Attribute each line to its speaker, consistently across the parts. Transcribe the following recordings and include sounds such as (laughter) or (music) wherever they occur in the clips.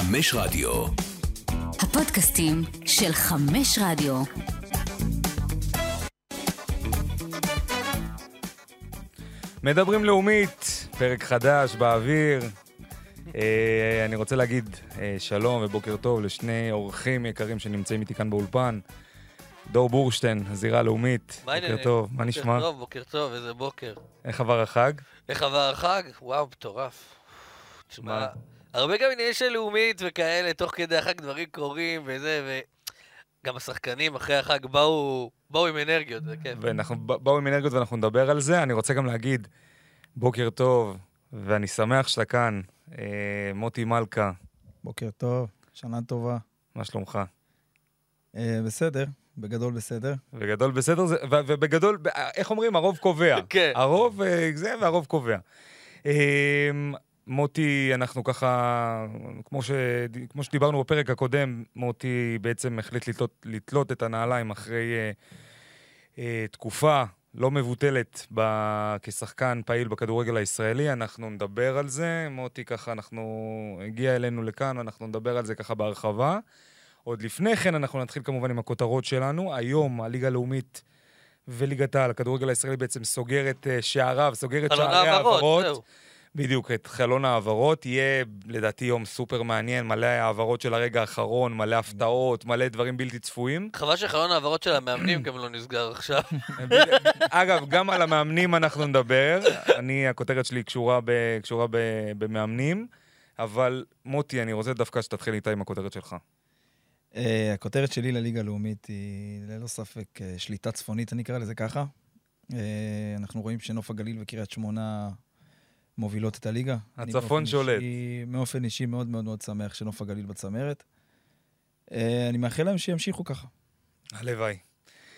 Speaker 1: חמש רדיו.
Speaker 2: הפודקאסטים של חמש רדיו.
Speaker 3: מדברים לאומית, פרק חדש באוויר. אה, אני רוצה להגיד אה, שלום ובוקר טוב לשני אורחים יקרים שנמצאים איתי כאן באולפן. דור בורשטיין, הזירה הלאומית. בוקר? טוב, מה
Speaker 4: בוקר
Speaker 3: נשמע?
Speaker 4: טוב, בוקר טוב, איזה בוקר.
Speaker 3: איך עבר החג?
Speaker 4: איך עבר החג? וואו, מטורף. תשמע? הרבה גם עניינים של לאומית וכאלה, תוך כדי החג דברים קורים וזה, וגם השחקנים אחרי החג באו, באו עם אנרגיות, זה כיף.
Speaker 3: ואנחנו באו עם אנרגיות ואנחנו נדבר על זה. אני רוצה גם להגיד בוקר טוב, ואני שמח שאתה כאן. אה, מוטי מלכה,
Speaker 5: בוקר טוב, שנה טובה.
Speaker 3: מה שלומך?
Speaker 5: אה, בסדר, בגדול בסדר.
Speaker 3: בגדול בסדר, זה- ו- ובגדול, איך אומרים? הרוב קובע.
Speaker 4: כן.
Speaker 3: הרוב אה, זה והרוב קובע. אה, מוטי, אנחנו ככה, כמו, ש, כמו שדיברנו בפרק הקודם, מוטי בעצם החליט לתלות, לתלות את הנעליים אחרי אה, אה, תקופה לא מבוטלת ב, כשחקן פעיל בכדורגל הישראלי. אנחנו נדבר על זה. מוטי ככה, אנחנו... הגיע אלינו לכאן, ואנחנו נדבר על זה ככה בהרחבה. עוד לפני כן, אנחנו נתחיל כמובן עם הכותרות שלנו. היום הליגה הלאומית וליגת העל, הכדורגל הישראלי בעצם סוגר את אה, שעריו, סוגר את
Speaker 4: חלון
Speaker 3: שערי
Speaker 4: העברות. זהו.
Speaker 3: בדיוק, את חלון ההעברות. יהיה לדעתי יום סופר מעניין, מלא העברות של הרגע האחרון, מלא הפתעות, מלא דברים בלתי צפויים.
Speaker 4: חבל שחלון העברות של המאמנים גם לא נסגר עכשיו. (laughs)
Speaker 3: אגב, גם על המאמנים אנחנו נדבר. אני, הכותרת שלי קשורה, ב, קשורה ב, במאמנים, אבל מוטי, אני רוצה דווקא שתתחיל איתה עם הכותרת שלך.
Speaker 5: אה, הכותרת שלי לליגה הלאומית היא ללא ספק אה, שליטה צפונית, אני אקרא לזה ככה. אה, אנחנו רואים שנוף הגליל וקריית שמונה מובילות את הליגה. אני
Speaker 3: הצפון שולט.
Speaker 5: אישי- באופן אישי מאוד מאוד מאוד שמח שנוף הגליל בצמרת. אה, אני מאחל להם שימשיכו ככה,
Speaker 3: הלוואי.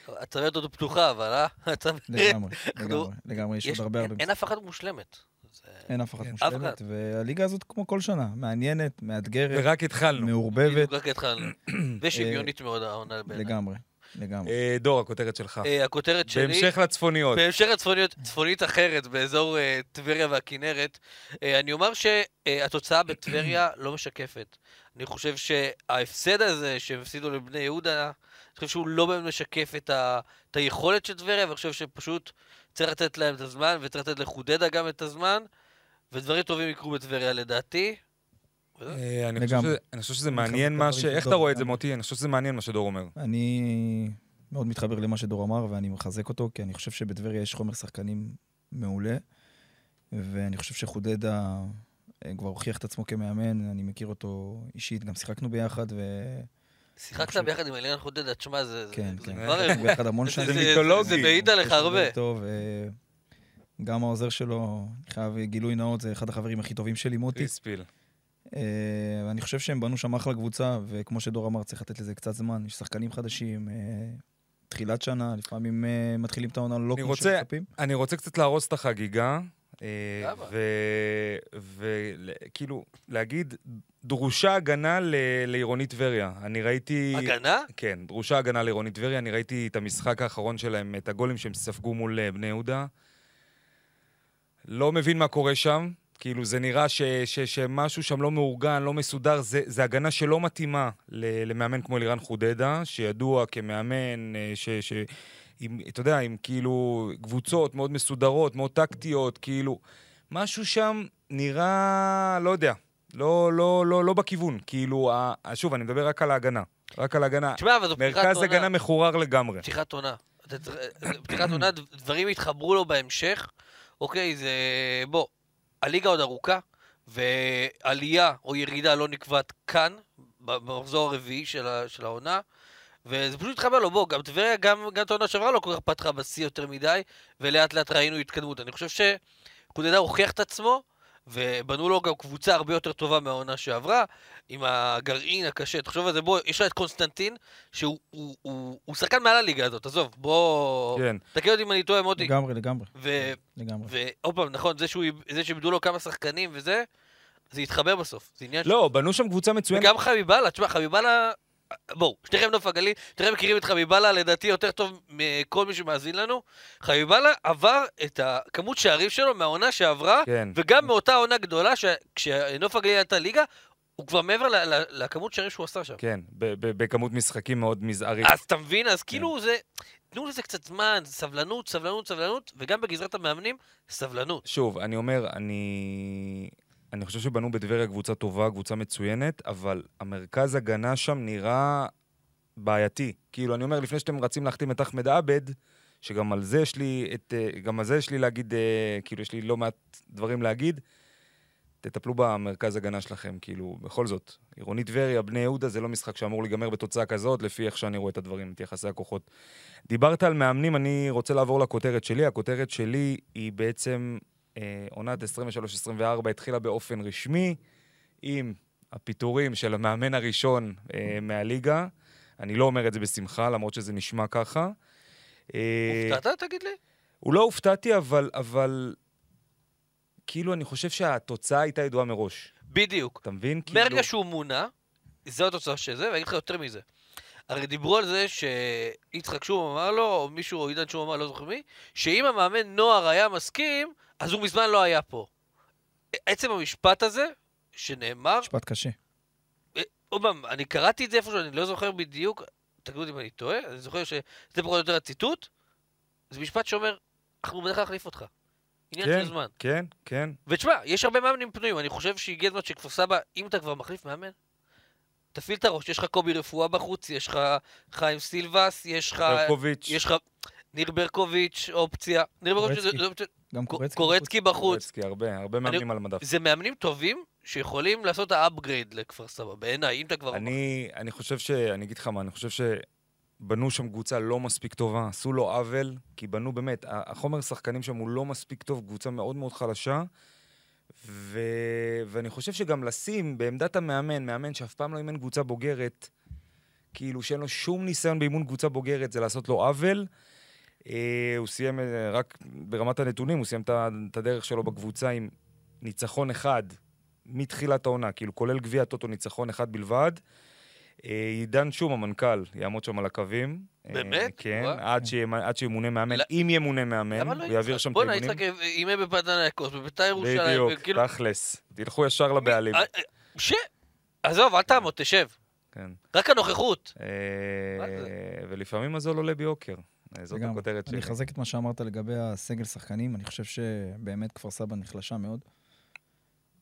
Speaker 4: הצמרת עוד פתוחה, אבל אה? (laughs) הצמרת...
Speaker 5: לגמרי, (laughs)
Speaker 4: אנחנו-
Speaker 5: לגמרי, לגמרי, יש עוד הרבה הרבה...
Speaker 4: אין- אף אחת מושלמת. זה-
Speaker 5: אין אף אחת
Speaker 3: כן.
Speaker 5: מושלמת. והליגה הזאת כמו כל שנה, מעניינת, מאתגרת,
Speaker 3: ורק התחלנו.
Speaker 5: מעורבבת,
Speaker 4: רק התחלנו. (clears throat) ושוויונית מאוד העונה בעיניי.
Speaker 5: לגמרי, לגמרי.
Speaker 3: אה, דור, הכותרת שלך.
Speaker 4: אה, הכותרת שלי...
Speaker 3: בהמשך לצפוניות.
Speaker 4: בהמשך לצפוניות, צפונית אחרת, באזור אה, טבריה והכינרת, אה, אני אומר שהתוצאה בטבריה לא משקפת. אני חושב שההפסד הזה שהם הפסידו לבני יהודה, אני חושב שהוא לא באמת משקף את, ה, את היכולת של טבריה, ואני חושב שפשוט צריך לתת להם את הזמן, וצריך לתת לחודדה גם את הזמן, ודברים טובים יקרו בטבריה לדעתי.
Speaker 3: אה, אני חושב. שזה- אני חושב שזה
Speaker 5: אני
Speaker 3: מעניין מה ש... איך אתה רואה את זה. מוטי? אני חושב שזה מעניין מה שדור אומר.
Speaker 5: אני מאוד מתחבר למה שדור אמר, ואני מחזק אותו, כי אני חושב שבטבריה יש חומר שחקנים מעולה, ואני חושב שחודדה אה, כבר הוכיח את עצמו כמאמן, אני מכיר אותו אישית, גם שיחקנו ביחד, ו...
Speaker 4: שיחקת
Speaker 5: חושב-
Speaker 4: ביחד עם אליאן חודדה, תשמע, זה, זה,
Speaker 5: כן, כן,
Speaker 4: כבר...
Speaker 5: שיחקנו ביחד המון שנים.
Speaker 4: זה-
Speaker 3: מיתולוגי.
Speaker 4: זה מעיד עליך הרבה.
Speaker 5: אה, גם העוזר שלו, אני חייב גילוי נאות, זה אחד החברים הכי טובים שלי, מוטי.
Speaker 3: ריספיל.
Speaker 5: אה, ואני חושב שהם בנו שם אחלה קבוצה, וכמו שדור אמר, צריך לתת לזה קצת זמן. יש שחקנים חדשים, אה, תחילת שנה, לפעמים אה, מתחילים את העונה לא
Speaker 3: אני
Speaker 5: כמו
Speaker 3: רוצה-
Speaker 5: שמצפים.
Speaker 3: אני רוצה קצת להרוס את החגיגה? וכאילו, להגיד, דרושה הגנה ל- לעירונית טבריה. אני ראיתי...
Speaker 4: הגנה?
Speaker 3: כן, דרושה הגנה לעירונית טבריה. אני ראיתי את המשחק האחרון שלהם, את הגולים שהם ספגו מול בני יהודה. לא מבין מה קורה שם. כאילו, זה נראה ש, ש, שמשהו שם לא מאורגן, לא מסודר. זה, זה הגנה שלא מתאימה למאמן כמו אלירן חודדה, שידוע כמאמן אה, ש... ש עם, אתה יודע, עם כאילו קבוצות מאוד מסודרות, מאוד טקטיות, כאילו... משהו שם נראה, לא יודע, לא, לא, לא, לא בכיוון. כאילו, ה- שוב, אני מדבר רק על ההגנה. רק על ההגנה.
Speaker 4: תשמע, אבל זו פתיחת עונה.
Speaker 3: מרכז הגנה מחורר לגמרי.
Speaker 4: פתיחת עונה. פתיחת עונה, דברים יתחברו לו בהמשך. אוקיי, זה... בוא, הליגה עוד ארוכה, ועלייה או ירידה לא נקבעת כאן, במחזור הרביעי של, ה, של העונה, וזה פשוט התחבר לו. בוא, גם טבריה, גם, גם את העונה שעברה לא כל כך פתחה בשיא יותר מדי, ולאט לאט ראינו התקדמות. אני חושב שחודדה הוכיח את עצמו, ובנו לו גם קבוצה הרבה יותר טובה מהעונה שעברה, עם הגרעין הקשה. תחשוב על זה, בוא, יש לה את קונסטנטין, שהוא הוא, הוא, הוא שחקן מעל הליגה הזאת, עזוב, בוא...
Speaker 3: כן.
Speaker 4: תקן אותי אם אני טועה, מוטי.
Speaker 5: לגמרי, לגמרי,
Speaker 4: ו-
Speaker 5: לגמרי.
Speaker 4: ועוד פעם, נכון, זה שהוא- זה שאיבדו לו כמה שחקנים וזה, זה יתחבר בסוף. זה עניין
Speaker 3: לא, בנו שם קבוצה מצוינת.
Speaker 4: וגם חביבאללה, תשמע, חביבאללה... בואו, שניכם נוף הגליל, שניכם מכירים את חביבאללה, לדעתי יותר טוב מכל מי שמאזין לנו. חביבאללה עבר את הכמות שערים שלו מהעונה שעברה,
Speaker 3: כן.
Speaker 4: וגם מאותה עונה גדולה, ש- כשנוף הגליל הייתה ליגה, הוא כבר מעבר ל- ל- לכמות שערים שהוא עשה שם.
Speaker 3: כן, ב- ב- בכמות משחקים מאוד מזערית.
Speaker 4: אז אתה מבין? אז כאילו זה... תנו לזה קצת זמן, סבלנות, סבלנות, סבלנות, וגם בגזרת המאמנים, סבלנות.
Speaker 3: שוב, אני אומר, אני... אני חושב שבנו בטבריה קבוצה טובה, קבוצה מצוינת, אבל המרכז הגנה שם נראה בעייתי. כאילו, אני אומר, לפני שאתם רצים להחתים את אחמד עבד, שגם על זה יש לי את... אה, גם על זה יש לי להגיד, אה, כאילו, יש לי לא מעט דברים להגיד. תטפלו במרכז הגנה שלכם, כאילו, בכל זאת. עירוני טבריה, בני יהודה, זה לא משחק שאמור להיגמר בתוצאה כזאת, לפי איך שאני רואה את הדברים, את יחסי הכוחות. דיברת על מאמנים, אני רוצה לעבור לכותרת שלי. הכותרת שלי היא בעצם אה, עונת 23-24 התחילה באופן רשמי, עם הפיטורים של המאמן הראשון אה, מהליגה. אני לא אומר את זה בשמחה, למרות שזה נשמע ככה. אה,
Speaker 4: הופתעת, תגיד לי?
Speaker 3: הוא לא הופתעתי, אבל, אבל כאילו אני חושב שהתוצאה הייתה ידועה מראש.
Speaker 4: בדיוק.
Speaker 3: אתה מבין? כאילו...
Speaker 4: מהרגע שהוא מונה, זו התוצאה של זה, ואני אגיד לך יותר מזה. הרי דיברו על זה שיצחק שום אמר לו, או מישהו, או עידן שום אמר, לא זוכר מי, שאם המאמן נוער היה מסכים, אז הוא מזמן לא היה פה. עצם המשפט הזה, שנאמר,
Speaker 5: משפט קשה.
Speaker 4: עוד פעם, אני קראתי את זה איפשהו, אני לא זוכר בדיוק, תגידו אם אני טועה, אני זוכר שזה פחות או יותר הציטוט, זה משפט שאומר, אנחנו בדרך כלל נחליף אותך. עניין
Speaker 3: כן,
Speaker 4: של זמן.
Speaker 3: כן, כן.
Speaker 4: ותשמע, יש הרבה מאמנים פנויים, אני חושב שהגיע הזמן שכפר סבא, אם אתה כבר מחליף מאמן, תפעיל את הראש, יש לך קובי רפואה בחוץ, יש לך חיים סילבס, יש לך...
Speaker 3: ברקוביץ',
Speaker 4: יש לך ניר ברקוביץ', אופציה. ניר ברקוביץ'
Speaker 5: גם קורצקי.
Speaker 4: קורצקי בחוץ.
Speaker 3: קורצקי, הרבה, הרבה מאמנים על המדף.
Speaker 4: זה מאמנים טובים שיכולים לעשות ה upgrade לכפר סבא, בעיניי, אם אתה כבר...
Speaker 3: אני, אני חושב ש... אני אגיד לך מה, אני חושב שבנו שם קבוצה לא מספיק טובה, עשו לו עוול, כי בנו באמת, החומר שחקנים שם הוא לא מספיק טוב, קבוצה מאוד מאוד חלשה. ו... ואני חושב שגם לשים בעמדת המאמן, מאמן שאף פעם לא אימן קבוצה בוגרת, כאילו שאין לו שום ניסיון באימון קבוצה בוגרת, זה לעשות לו עוול. אה, הוא סיים, אה, רק ברמת הנתונים, הוא סיים את הדרך שלו בקבוצה עם ניצחון אחד מתחילת העונה, כאילו כולל גביע הטוטו ניצחון אחד בלבד. אה, עידן שום, המנכ"ל, יעמוד שם על הקווים.
Speaker 4: באמת?
Speaker 3: כן. עד שימ- עד שימונה מאמן,
Speaker 4: לא-
Speaker 3: אם ימונה מאמן,
Speaker 4: לא
Speaker 3: הוא יעביר
Speaker 4: יצחק?
Speaker 3: שם את
Speaker 4: בואנה,
Speaker 3: האימונים.
Speaker 4: יצחק אימן בפנתנאיקוס, בביתר ירושלים,
Speaker 3: בדיוק,
Speaker 4: וכאילו...
Speaker 3: תכלס. תלכו ישר לבעלים.
Speaker 4: ש... עזוב, אל תעמוד, תשב.
Speaker 3: כן.
Speaker 4: רק הנוכחות.
Speaker 3: אה? ולפעמים הזול עולה ביוקר. זאת
Speaker 5: לגמרי.
Speaker 3: הכותרת שלי.
Speaker 5: אני אחזק את מה שאמרת לגבי הסגל שחקנים, אני חושב שבאמת כפר סבא נחלשה מאוד.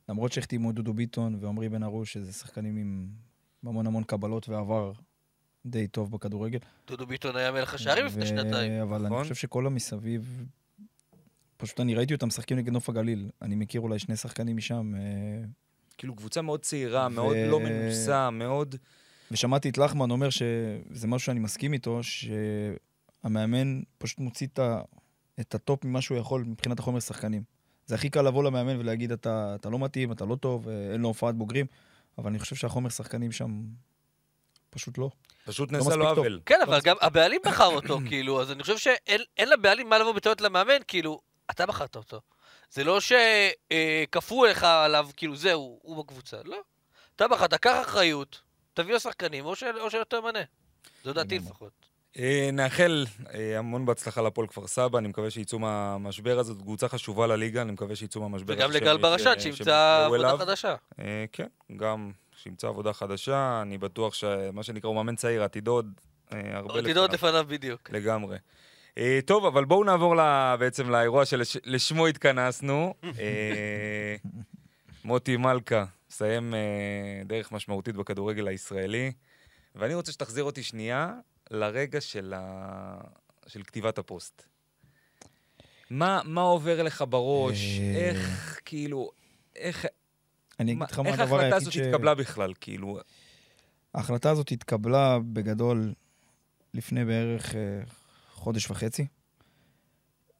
Speaker 5: למרות שהחתימו את דודו ביטון ועמרי בן ארוש, שזה שחקנים עם המון המון קבלות ועבר די טוב בכדורגל.
Speaker 4: דודו ביטון היה מלך השערים לפני שנתיים.
Speaker 5: אבל
Speaker 3: נכון.
Speaker 5: אני חושב שכל המסביב, פשוט אני ראיתי אותם משחקים נגד נוף הגליל. אני מכיר אולי שני שחקנים משם, אה,
Speaker 3: כאילו קבוצה מאוד צעירה,
Speaker 5: ו-
Speaker 3: מאוד לא מנוסה, מאוד...
Speaker 5: ושמעתי את לחמן אומר שזה משהו שאני מסכים איתו, שהמאמן פשוט מוציא את, ה, את ה top ממה שהוא יכול מבחינת החומר שחקנים. זה הכי קל לבוא למאמן ולהגיד, אתה, אתה לא מתאים, אתה לא טוב, אה, אין לו הופעת בוגרים, אבל אני חושב שהחומר שחקנים שם פשוט לא.
Speaker 3: פשוט
Speaker 5: לא
Speaker 3: נעשה לו. עוול.
Speaker 4: כן, אבל גם הבעלים בחר אותו, (coughs) כאילו, אז אני חושב שאין אין לבעלים מה לבוא בטעות למאמן, כאילו, אתה בחרת אותו. זה לא שכפו לך עליו, כאילו, זהו, הוא בקבוצה. לא. אתה בחרת, קח אחריות, תביא לו שחקנים, או ש- או שלא תמנה. זו דעתי. לפחות.
Speaker 3: אה, נאחל אה, המון בהצלחה לפועל כפר סבא, אני מקווה שיצאו מהמשבר הזה, זאת קבוצה חשובה לליגה, אני מקווה שיצאו מהמשבר
Speaker 4: וגם
Speaker 3: הזה
Speaker 4: לגל
Speaker 3: שהם-
Speaker 4: ברשן,
Speaker 3: ש-
Speaker 4: שימצא עבודה. חדשה.
Speaker 3: אה, כן, גם שימצא עבודה חדשה, אני בטוח שמה שנקרא הוא מאמן צעיר, עתיד עוד אה, הרבה
Speaker 4: תדעו עוד לפניו בדיוק.
Speaker 3: לגמרי. טוב, אבל בואו נעבור בעצם לאירוע שלשמו התכנסנו. (laughs) מוטי מלכה מסיים דרך משמעותית בכדורגל הישראלי, ואני רוצה שתחזיר אותי שנייה לרגע של, ה... של כתיבת הפוסט. מה, מה עובר לך בראש?
Speaker 5: אה,
Speaker 3: איך, כאילו, איך,
Speaker 5: אני אגיד לך מה
Speaker 3: איך
Speaker 5: הדבר
Speaker 3: ההחלטה
Speaker 5: היחיד
Speaker 3: הזאת
Speaker 5: ש...
Speaker 3: התקבלה בכלל? כאילו,
Speaker 5: ההחלטה הזאת התקבלה בגדול לפני בערך אה, חודש וחצי.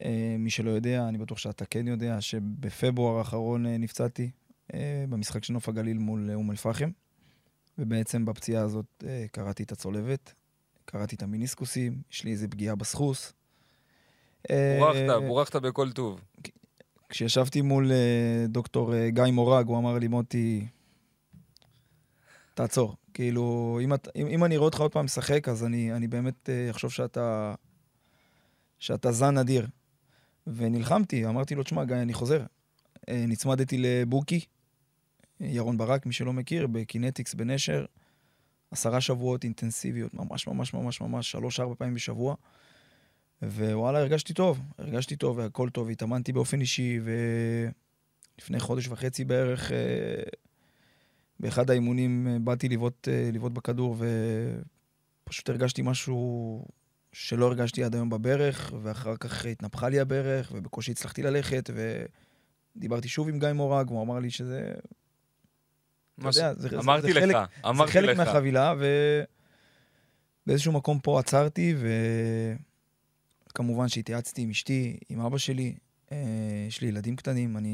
Speaker 5: אה, מי שלא יודע, אני בטוח שאתה כן יודע, שבפברואר האחרון אה, נפצעתי אה, במשחק של נוף הגליל מול אום אל-פחם, ובעצם בפציעה הזאת אה, קראתי את הצולבת, קראתי את המיניסקוסים, יש לי איזה פגיעה בסחוס. אה,
Speaker 3: בורכת, בורכת בכל טוב.
Speaker 5: כשישבתי מול אה, דוקטור אה, גיא מורג, הוא אמר לי, מוטי, תעצור. כאילו, אם, את, אם, אם אני אראה אותך עוד פעם משחק, אז אני, אני באמת אה, אחשוב שאתה, שאתה זן אדיר. ונלחמתי, אמרתי לו, תשמע, גיא, אני חוזר. אה, נצמדתי לבוקי, ירון ברק, מי שלא מכיר, בקינטיקס בנשר. עשרה שבועות אינטנסיביות, ממש ממש ממש ממש, שלוש-ארבע פעמים בשבוע. ווואלה, הרגשתי טוב, הרגשתי טוב והכל טוב, התאמנתי באופן אישי, ולפני חודש וחצי בערך, אה, באחד האימונים אה, באתי אה, לבעוט בכדור, ופשוט הרגשתי משהו שלא הרגשתי עד היום בברך, ואחר כך התנפחה לי הברך, ובקושי הצלחתי ללכת, ודיברתי שוב עם גיא מורג, הוא אמר לי שזה... אתה
Speaker 3: ש-
Speaker 5: יודע, זה-
Speaker 3: אמרתי
Speaker 5: זה
Speaker 3: לך,
Speaker 5: חלק-
Speaker 3: אמרתי
Speaker 5: זה חלק
Speaker 3: לך.
Speaker 5: מהחבילה, ובאיזשהו מקום פה עצרתי, וכמובן שהתייעצתי עם אשתי, עם אבא שלי. אה, יש לי ילדים קטנים, אני,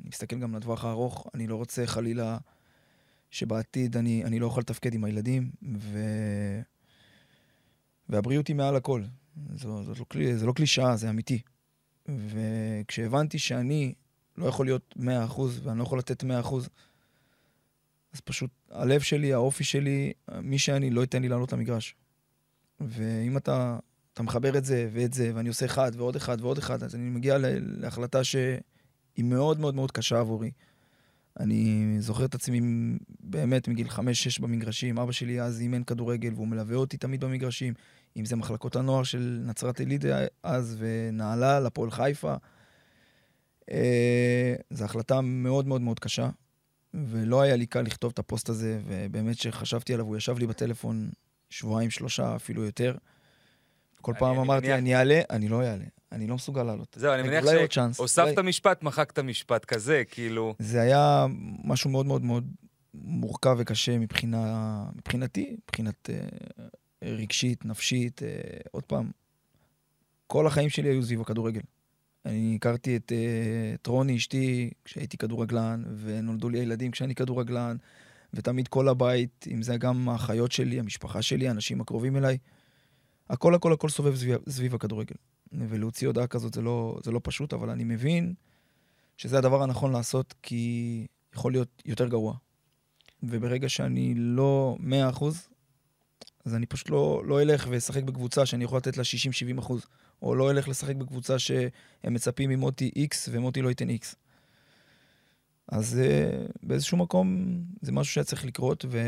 Speaker 5: אני מסתכל גם לטווח הארוך, אני לא רוצה חלילה שבעתיד אני, אני לא אוכל לתפקד עם הילדים, ו... והבריאות היא מעל הכל. זו, זאת לא, קלי- זה לא קלישאה, זה אמיתי. וכשהבנתי שאני לא יכול להיות 100% ואני לא יכול לתת 100%, אז פשוט הלב שלי, האופי שלי, מי שאני, לא ייתן לי לעלות למגרש. ואם אתה, אתה מחבר את זה ואת זה, ואני עושה אחד ועוד אחד ועוד אחד, אז אני מגיע להחלטה שהיא מאוד מאוד מאוד קשה עבורי. אני זוכר את עצמי באמת מגיל 5-6 במגרשים. אבא שלי אז אימן כדורגל והוא מלווה אותי תמיד במגרשים. אם זה מחלקות הנוער של נצרת עילית אז ונהלל, הפועל חיפה. אה, זו החלטה מאוד מאוד מאוד קשה, ולא היה לי קל לכתוב את הפוסט הזה, ובאמת שחשבתי עליו, הוא ישב לי בטלפון שבועיים, שלושה, אפילו יותר. כל
Speaker 3: אני-
Speaker 5: פעם
Speaker 3: אני
Speaker 5: אמרתי,
Speaker 3: מניח-
Speaker 5: אני אעלה, אני לא אעלה. אני לא מסוגל לעלות.
Speaker 3: זהו, אני מניח שהוספת
Speaker 5: אולי-
Speaker 3: משפט, מחקת משפט כזה, כאילו...
Speaker 5: זה היה משהו מאוד מאוד מאוד מורכב וקשה מבחינה, מבחינתי, מבחינת אה, רגשית, נפשית. אה, עוד פעם, כל החיים שלי היו סביב הכדורגל. אני הכרתי את, אה, את רוני, אשתי, כשהייתי כדורגלן, ונולדו לי הילדים כשאני כדורגלן, ותמיד כל הבית, אם זה גם האחיות שלי, המשפחה שלי, האנשים הקרובים אליי, הכל הכל הכל סובב סביב, סביב הכדורגל. ולהוציא הודעה כזאת זה לא, זה לא פשוט, אבל אני מבין שזה הדבר הנכון לעשות, כי יכול להיות יותר גרוע. וברגע שאני לא 100%, אז אני פשוט לא, לא אלך ואשחק בקבוצה שאני יכול לתת לה 60-70 אחוז, או לא אלך לשחק בקבוצה שהם מצפים ממוטי X ומוטי לא ייתן X. אז uh, באיזשהו מקום זה משהו שהיה צריך לקרות, ו...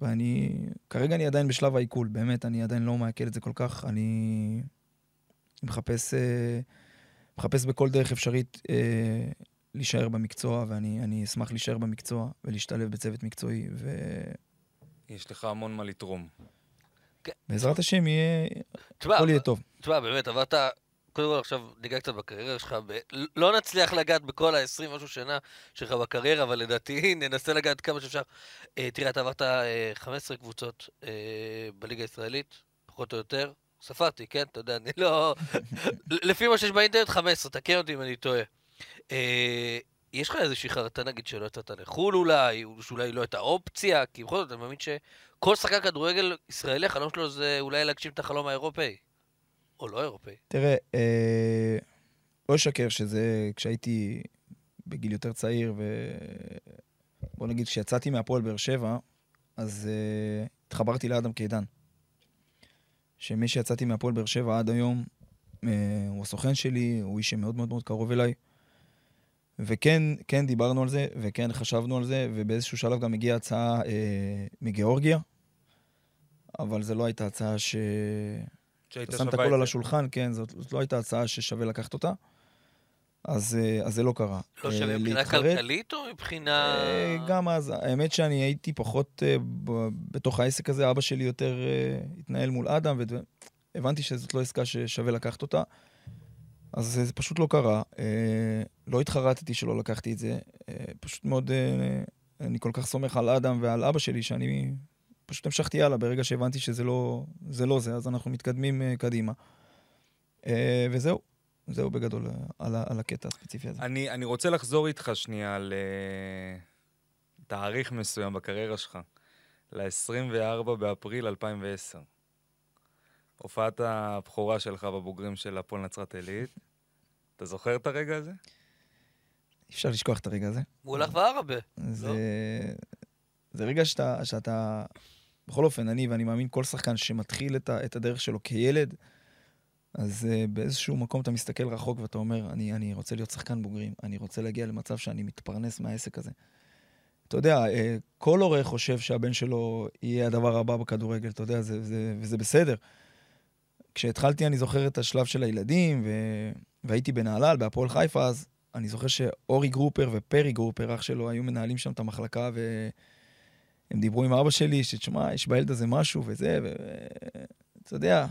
Speaker 5: ואני, כרגע אני עדיין בשלב העיכול, באמת, אני עדיין לא מעכל את זה כל כך, אני מחפש, uh, מחפש בכל דרך אפשרית uh, להישאר במקצוע, ואני אני אשמח להישאר במקצוע ולהשתלב בצוות מקצועי,
Speaker 3: יש לך המון מה לתרום.
Speaker 5: ובעזרת השם יהיה,
Speaker 4: תשמע,
Speaker 5: הכל יהיה טוב.
Speaker 4: תשמע, באמת, עברת, קודם כל עכשיו ניגע קצת בקריירה שלך, ב... לא נצליח לגעת בכל ה-20 משהו שנה שלך בקריירה, אבל לדעתי (laughs) ננסה לגעת כמה שאפשר. אה, תראה, אתה עברת אה, 15 קבוצות אה, בליגה הישראלית, פחות או יותר. ספרתי, כן? אתה יודע, אני לא... (laughs) לפי מה שיש באינטרנט, 15, תקן אותי אם אני טועה. אה, יש לך איזושהי חרטה, נגיד, שלא יצאת לחו"ל אולי, או שאולי לא הייתה אופציה, כי בכל זאת, אני מאמין שכל שחקן כדורגל ישראלי, החלום שלו זה אולי להגשים את החלום האירופאי. או לא אירופאי.
Speaker 5: תראה, אה, לא אשקר שזה כשהייתי בגיל יותר צעיר, ובוא נגיד, כשיצאתי מהפועל באר שבע, אז אה, התחברתי לאדם קידן. שמי שיצאתי מהפועל באר שבע עד היום, אה, הוא הסוכן שלי, הוא איש שמאוד מאוד מאוד קרוב אליי. וכן, כן דיברנו על זה, וכן חשבנו על זה, ובאיזשהו שלב גם הגיעה הצעה אה, מגיאורגיה, אבל זו לא הייתה הצעה ש...
Speaker 3: שהיית
Speaker 5: אתה שם את הכל על. השולחן, כן, זאת, זאת לא הייתה הצעה ששווה לקחת אותה. אז, אה, אז זה לא קרה.
Speaker 4: לא
Speaker 5: אה,
Speaker 4: שווה מבחינה כלכלית או מבחינה...
Speaker 5: אה, גם אז, האמת שאני הייתי פחות אה, ב- בתוך העסק הזה, אבא שלי יותר אה, התנהל מול אדם, והבנתי שזאת לא עסקה ששווה לקחת אותה. אז אה, זה פשוט לא קרה. אה, לא התחרטתי שלא לקחתי את זה. אה, פשוט מאוד, אה, אני כל כך סומך על אדם ועל אבא שלי, שאני פשוט המשכתי הלאה ברגע שהבנתי שזה לא זה, לא זה אז אנחנו מתקדמים אה, קדימה. אה, וזהו, זהו בגדול אה, על, על הקטע הספציפי הזה.
Speaker 3: אני, אני רוצה לחזור איתך שנייה על uh, תאריך מסוים בקריירה שלך, ל-24 באפריל 2010. הופעת הבכורה שלך בבוגרים של הפועל נצרת עילית. אתה זוכר את הרגע הזה?
Speaker 5: אי אפשר לשכוח את הרגע הזה.
Speaker 4: מול אחווה הרבה.
Speaker 5: זה, זה רגע שאתה, שאתה, בכל אופן, אני ואני מאמין כל שחקן שמתחיל את, ה, את הדרך שלו כילד, אז uh, באיזשהו מקום אתה מסתכל רחוק ואתה אומר, אני, אני רוצה להיות שחקן בוגרים, אני רוצה להגיע למצב שאני מתפרנס מהעסק הזה. אתה יודע, uh, כל הורה חושב שהבן שלו יהיה הדבר הבא בכדורגל, אתה יודע, זה, זה, וזה בסדר. כשהתחלתי, אני זוכר את השלב של הילדים, ו... והייתי בנהלל, בהפועל חיפה, אז אני זוכר שאורי גרופר ופרי גרופר, אח שלו, היו מנהלים שם את המחלקה, והם דיברו עם אבא שלי, שתשמע, יש בילד הזה משהו וזה, ואתה יודע,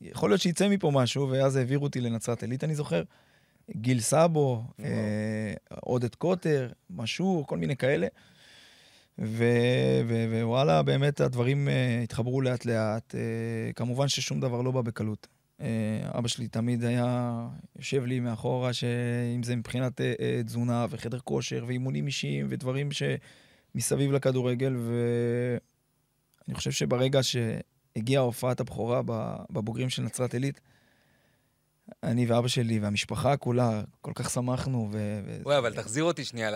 Speaker 5: יכול להיות שיצא מפה משהו, ואז העבירו אותי לנצרת עילית, אני זוכר. גיל סאבו, אה, עודד קוטר, משהו, כל מיני כאלה. ווואלה, באמת הדברים uh, התחברו לאט-לאט. Uh, כמובן ששום דבר לא בא בקלות. Uh, אבא שלי תמיד היה יושב לי מאחורה, שאם זה מבחינת תזונה וחדר כושר ואימונים אישיים ודברים שמסביב לכדורגל, ואני חושב שברגע שהגיעה הופעת הבכורה בבוגרים של נצרת עילית, אני ואבא שלי והמשפחה כולה, כל כך שמחנו. ו...
Speaker 3: וואי, אבל תחזיר אותי שנייה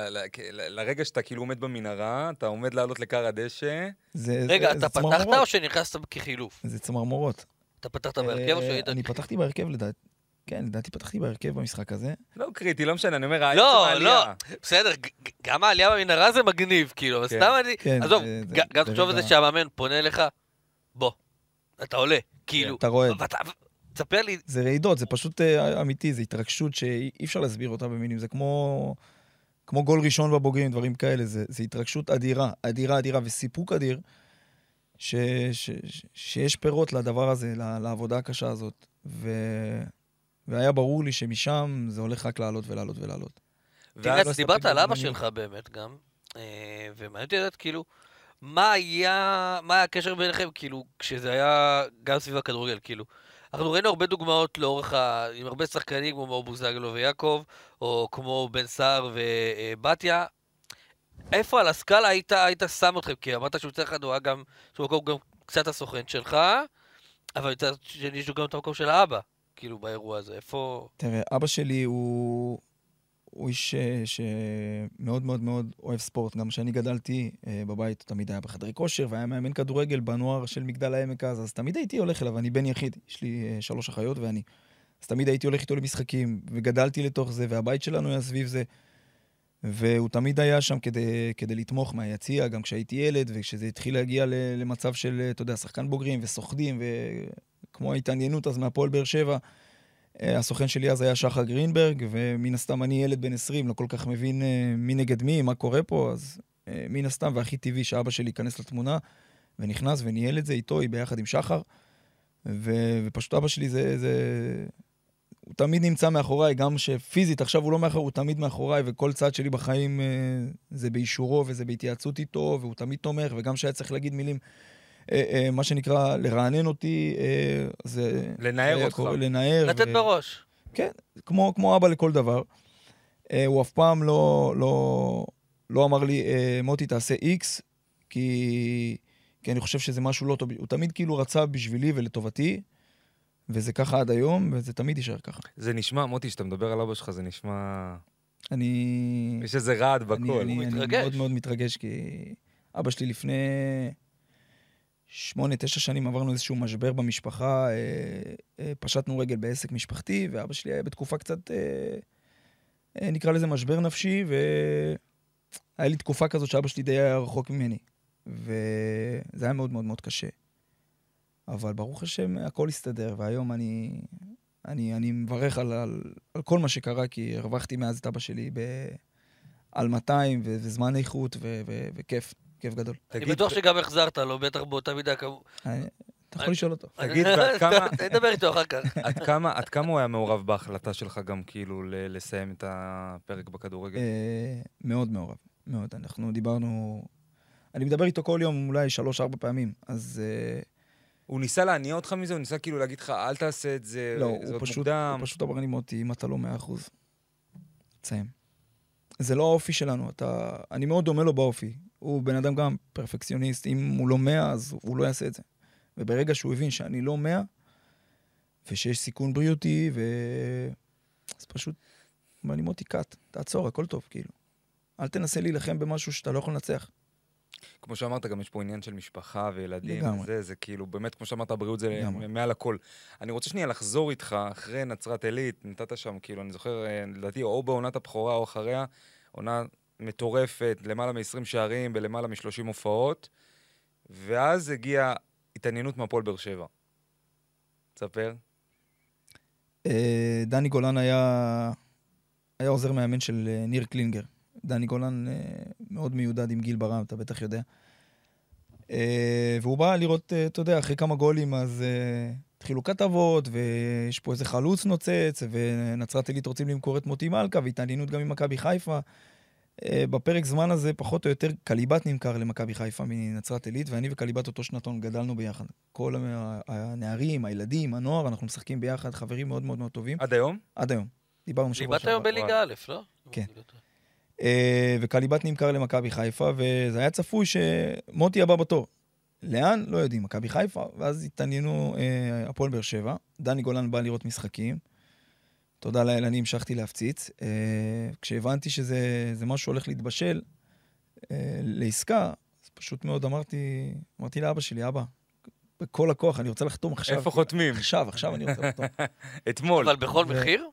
Speaker 3: לרגע שאתה כאילו עומד במנהרה, אתה עומד לעלות לכר הדשא.
Speaker 4: זה, רגע, אתה פתחת או שנכנסת כחילוף?
Speaker 5: זה צמרמורות.
Speaker 4: אתה פתחת בהרכב או שהיית...
Speaker 5: אני פתחתי בהרכב לדעתי. כן, לדעתי פתחתי בהרכב במשחק הזה.
Speaker 3: לא קריטי, לא משנה, אני אומר,
Speaker 4: לא, לא, בסדר, גם העלייה במנהרה זה מגניב, כאילו, כן. סתם אני... כן, עזוב, גם תחשוב על זה שהמאמן פונה אליך, בוא, אתה עולה, כאילו.
Speaker 5: אתה רואה.
Speaker 4: תספר לי.
Speaker 5: זה רעידות, זה פשוט uh, אמיתי, זו התרגשות שאי אפשר להסביר אותה במילים. זה כמו, כמו גול ראשון בבוגרים, דברים כאלה. זה, זה התרגשות אדירה, אדירה, אדירה, וסיפוק אדיר, ש, ש, ש, שיש פירות לדבר הזה, לעבודה הקשה הזאת. ו, והיה ברור לי שמשם זה הולך רק לעלות ולעלות ולעלות.
Speaker 4: תראה, דיברת על אבא שלך באמת גם, אה, ומעניין אותי לדעת, כאילו, מה היה, מה היה הקשר ביניכם, כאילו, כשזה היה גם סביב הכדורגל, כאילו. אנחנו ראינו הרבה דוגמאות לאורך ה... עם הרבה שחקנים כמו בוזגלו ויעקב, או כמו בן סער ובתיה. איפה על הסקאלה היית, היית שם אתכם? כי אמרת שהוא צריך הוא היה גם, שהוא מקום גם קצת הסוכן שלך, אבל מצד שני יש לו גם את המקום של האבא, כאילו, באירוע הזה. איפה...
Speaker 5: תראה, אבא שלי הוא... הוא איש אה, שמאוד מאוד מאוד אוהב ספורט. גם כשאני גדלתי אה, בבית, הוא תמיד היה בחדרי כושר, והיה מאמן כדורגל בנוער של מגדל העמק אז, אז תמיד הייתי הולך אליו, אני בן יחיד, יש לי אה, שלוש אחיות ואני. אז תמיד הייתי הולך איתו למשחקים, וגדלתי לתוך זה, והבית שלנו היה סביב זה. והוא תמיד היה שם כדי, כדי לתמוך מהיציע, גם כשהייתי ילד, וכשזה התחיל להגיע למצב של, אתה יודע, שחקן בוגרים וסוחדים, וכמו ההתעניינות אז מהפועל באר שבע, הסוכן שלי אז היה שחר גרינברג, ומן הסתם אני ילד בן 20, לא כל כך מבין אה, מי נגד מי, מה קורה פה, אז אה, מן הסתם, והכי טבעי שאבא שלי ייכנס לתמונה, ונכנס וניהל את זה איתו, ביחד עם שחר. ו- ופשוט אבא שלי זה, זה... הוא תמיד נמצא מאחוריי, גם שפיזית, עכשיו הוא לא מאחורי, הוא תמיד מאחוריי, וכל צעד שלי בחיים זה באישורו וזה בהתייעצות איתו, והוא תמיד תומך, וגם כשהיה צריך להגיד מילים אה, אה, מה שנקרא, לרענן אותי, אה, זה...
Speaker 3: לנער אותך.
Speaker 5: לנער.
Speaker 4: לתת ו... בראש.
Speaker 5: כן, כמו, כמו אבא לכל דבר. הוא אף פעם לא, לא, לא אמר לי, מוטי, תעשה איקס, כי, כי אני חושב שזה משהו לא טוב. הוא תמיד כאילו רצה בשבילי ולטובתי, וזה ככה עד היום, וזה תמיד יישאר ככה.
Speaker 3: זה נשמע, מוטי, כשאתה מדבר על אבא שלך, זה נשמע...
Speaker 5: אני...
Speaker 3: יש איזה רעד בקול. אני,
Speaker 5: אני, אני מאוד מאוד מתרגש, כי אבא שלי לפני שמונה, תשע שנים עברנו איזשהו משבר במשפחה, אה, אה, פשטנו רגל בעסק משפחתי, ואבא שלי היה בתקופה קצת, אה, אה, נקרא לזה משבר נפשי, והיה לי תקופה כזאת שאבא שלי די היה רחוק ממני. וזה היה מאוד מאוד מאוד קשה. אבל ברוך השם, הכל הסתדר, והיום אני, אני, אני מברך על, על, על כל מה שקרה, כי הרווחתי מאז את אבא שלי ב, על 200, וזמן איכות, ו, ו, וכיף. כיף גדול.
Speaker 4: אני בטוח שגם החזרת לו, בטח באותה מידה כמו...
Speaker 5: אתה יכול לשאול אותו.
Speaker 3: תגיד, ועד כמה... (laughs)
Speaker 4: נדבר איתו אחר כך.
Speaker 3: עד כמה הוא היה מעורב בהחלטה שלך גם כאילו לסיים את הפרק בכדורגל?
Speaker 5: אה, מאוד מעורב, מאוד. אנחנו דיברנו... אני מדבר איתו כל יום אולי שלוש-ארבע פעמים, אז... אה,
Speaker 3: הוא ניסה להניע אותך מזה? הוא ניסה כאילו להגיד לך, אל תעשה את זה,
Speaker 5: לא, זה עוד מוקדם? לא, הוא פשוט אמר לי, מוטי, אם אתה לא מאה אחוז, תסיים. זה לא האופי שלנו, אתה... אני מאוד דומה לו באופי. הוא בן אדם גם פרפקציוניסט, אם הוא לא מאה, אז הוא לא יעשה את זה. וברגע שהוא הבין שאני לא מאה, ושיש סיכון בריאותי, ו... אז פשוט, אומר לי, מוטי, קאט, תעצור, הכל טוב, כאילו. אל תנסה להילחם במשהו שאתה לא יכול לנצח.
Speaker 3: כמו שאמרת, גם יש פה עניין של משפחה וילדים
Speaker 5: לגמרי.
Speaker 3: וזה, זה כאילו, באמת, כמו שאמרת, הבריאות זה
Speaker 5: לגמרי.
Speaker 3: מעל הכל. אני רוצה שנייה לחזור איתך, אחרי נצרת עילית, נתת שם, כאילו, אני זוכר, אה, לדעתי, או בעונת הבכורה או אחריה, עונה מטורפת, למעלה מ-20 שערים בלמעלה מ-30 הופעות, ואז הגיעה התעניינות מהפועל באר שבע. תספר.
Speaker 5: אה, דני גולן היה, היה עוזר מאמן של אה, ניר קלינגר. דני גולן אה, מאוד מיודד עם גיל ברם, אתה בטח יודע. והוא בא לראות, אתה יודע, אחרי כמה גולים, אז התחילו כתבות, ויש פה איזה חלוץ נוצץ, ונצרת עילית רוצים למכור את מוטי מלכה, והתעניינות גם עם מכבי חיפה. אה, בפרק זמן הזה, פחות או יותר, קליבת נמכר למכבי חיפה מנצרת עילית, ואני וקליבת אותו שנתון גדלנו ביחד. כל הנערים, הילדים, הנוער, אנחנו משחקים ביחד, חברים מאוד מאוד מאוד טובים,
Speaker 3: עד היום?
Speaker 5: עד היום. דיברנו שבוע
Speaker 4: ליבת היום
Speaker 5: שעבר.
Speaker 4: בליגה א', לא?
Speaker 5: כן. אה, וקליבת נמכר למכבי חיפה, וזה היה צפוי שמוטי הבא בתור. לאן? לא יודעים, מכבי חיפה, ואז התעניינו אה, הפועל באר שבע. דני גולן בא לראות משחקים. תודה לאל, אני המשכתי להפציץ. אה, כשהבנתי שזה זה משהו שהולך להתבשל אה, לעסקה, אז פשוט מאוד אמרתי, אמרתי לאבא שלי, אבא, בכל הכוח, אני רוצה לחתום עכשיו.
Speaker 3: איפה חותמים?
Speaker 5: עכשיו, עכשיו אני רוצה לחתום. (laughs)
Speaker 3: אתמול.
Speaker 4: אבל בכל
Speaker 5: ו-
Speaker 4: מחיר?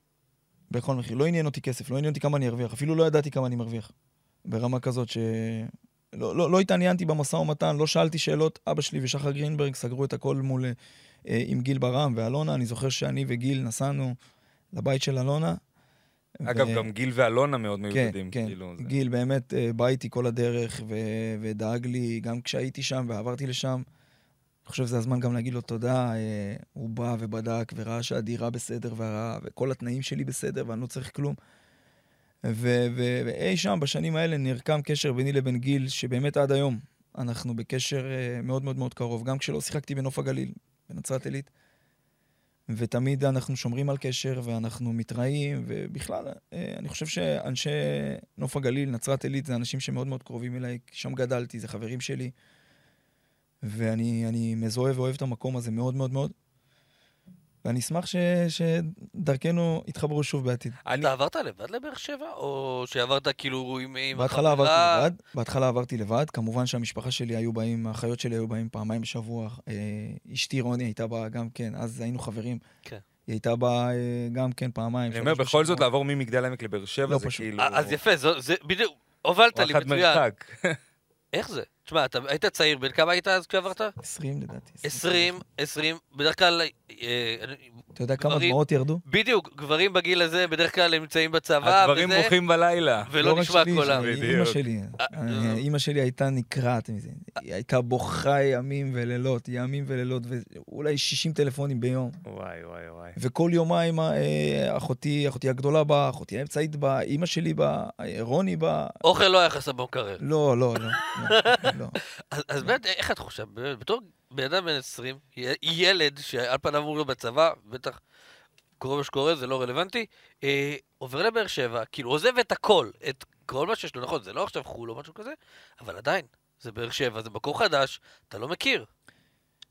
Speaker 5: בכל מחיר. לא עניין אותי כסף, לא עניין אותי כמה אני ארוויח. אפילו לא ידעתי כמה אני מרוויח. ברמה כזאת ש... לא, לא, לא התעניינתי במשא ומתן, לא שאלתי שאלות. אבא שלי ושחר גרינברג סגרו את הכל מול... אה, עם גיל ברם ואלונה. אני זוכר שאני וגיל נסענו לבית של אלונה.
Speaker 3: אגב,
Speaker 5: ו-
Speaker 3: גם גיל ואלונה מאוד
Speaker 5: כן,
Speaker 3: מיוחדים.
Speaker 5: כן.
Speaker 3: כאילו, זה-
Speaker 5: גיל באמת אה, בא איתי כל הדרך ו... ודאג לי, גם כשהייתי שם ועברתי לשם. אני חושב שזה הזמן גם להגיד לו תודה. אה, הוא בא ובדק וראה שהדירה בסדר וה... וכל התנאים שלי בסדר ואני לא צריך כלום. ו- ו- ואי שם בשנים האלה נרקם קשר ביני לבין גיל, שבאמת עד היום אנחנו בקשר אה, מאוד מאוד מאוד קרוב. גם כשלא שיחקתי בנוף הגליל, בנצרת עילית. ותמיד אנחנו שומרים על קשר ואנחנו מתראים, ובכלל, אה, אני חושב שאנשי נוף הגליל, נצרת עילית, זה אנשים שמאוד מאוד קרובים אליי, שם גדלתי, זה חברים שלי. ואני אני מזוהה ואוהב את המקום הזה מאוד מאוד מאוד. ואני אשמח ש, שדרכנו יתחברו שוב בעתיד.
Speaker 3: אני-
Speaker 4: אתה עברת לבד לבאר שבע? או שעברת כאילו עם עם
Speaker 5: בהתחלה עברתי? לבד, בהתחלה עברתי לבד, כמובן שהמשפחה שלי היו באים, האחיות שלי היו באים פעמיים בשבוע. אה, אשתי רוני הייתה באה גם כן, אז היינו חברים.
Speaker 4: כן.
Speaker 5: היא הייתה באה אה, גם כן פעמיים.
Speaker 3: אני אומר, בכל זאת. לעבור ממגדל העמק לבאר שבע,
Speaker 5: לא
Speaker 3: זה
Speaker 5: פשוט.
Speaker 3: כאילו...
Speaker 4: אה, אז יפה, זה בדיוק, הובלת לי מצוין.
Speaker 3: מרחק.
Speaker 4: איך זה? תשמע, אתה היית צעיר, בן כמה היית אז כשעברת?
Speaker 5: 20 לדעתי.
Speaker 4: 20, 20, בדרך כלל, אה,
Speaker 5: אתה יודע כמה דמעות ירדו?
Speaker 4: בדיוק, גברים בגיל הזה בדרך כלל הם נמצאים בצבא,
Speaker 3: הדברים
Speaker 4: וזה,
Speaker 3: בוכים בלילה.
Speaker 4: ולא
Speaker 5: רק
Speaker 4: נשמע
Speaker 5: שלי,
Speaker 4: קולם.
Speaker 5: אימא שלי.
Speaker 4: אה,
Speaker 5: אה, אימא שלי הייתה נקרעת מזה. היא הייתה בוכה ימים ולילות, ימים ולילות, ואולי 60 טלפונים ביום.
Speaker 3: וואי, וואי, וואי.
Speaker 5: וכל יומיים אחותי, אחותי הגדולה באה, אחותי האמצעית באה, אימא שלי באה, אה, רוני באה.
Speaker 4: אוכל לא היה חסר במקרר.
Speaker 5: לא, לא, לא, (laughs) לא, לא.
Speaker 4: אז באמת, איך אתה חושב, באמת, בתור בן אדם בן 20, י- ילד שעל פניו אמור להיות בצבא, בטח קורה מה שקורה, זה לא רלוונטי, אה, עובר לבאר שבע, כאילו עוזב את הכל, את כל מה שיש לו, נכון, זה לא עכשיו חו"ל או משהו כזה, אבל עדיין, זה באר שבע, זה מקום חדש, אתה לא מכיר.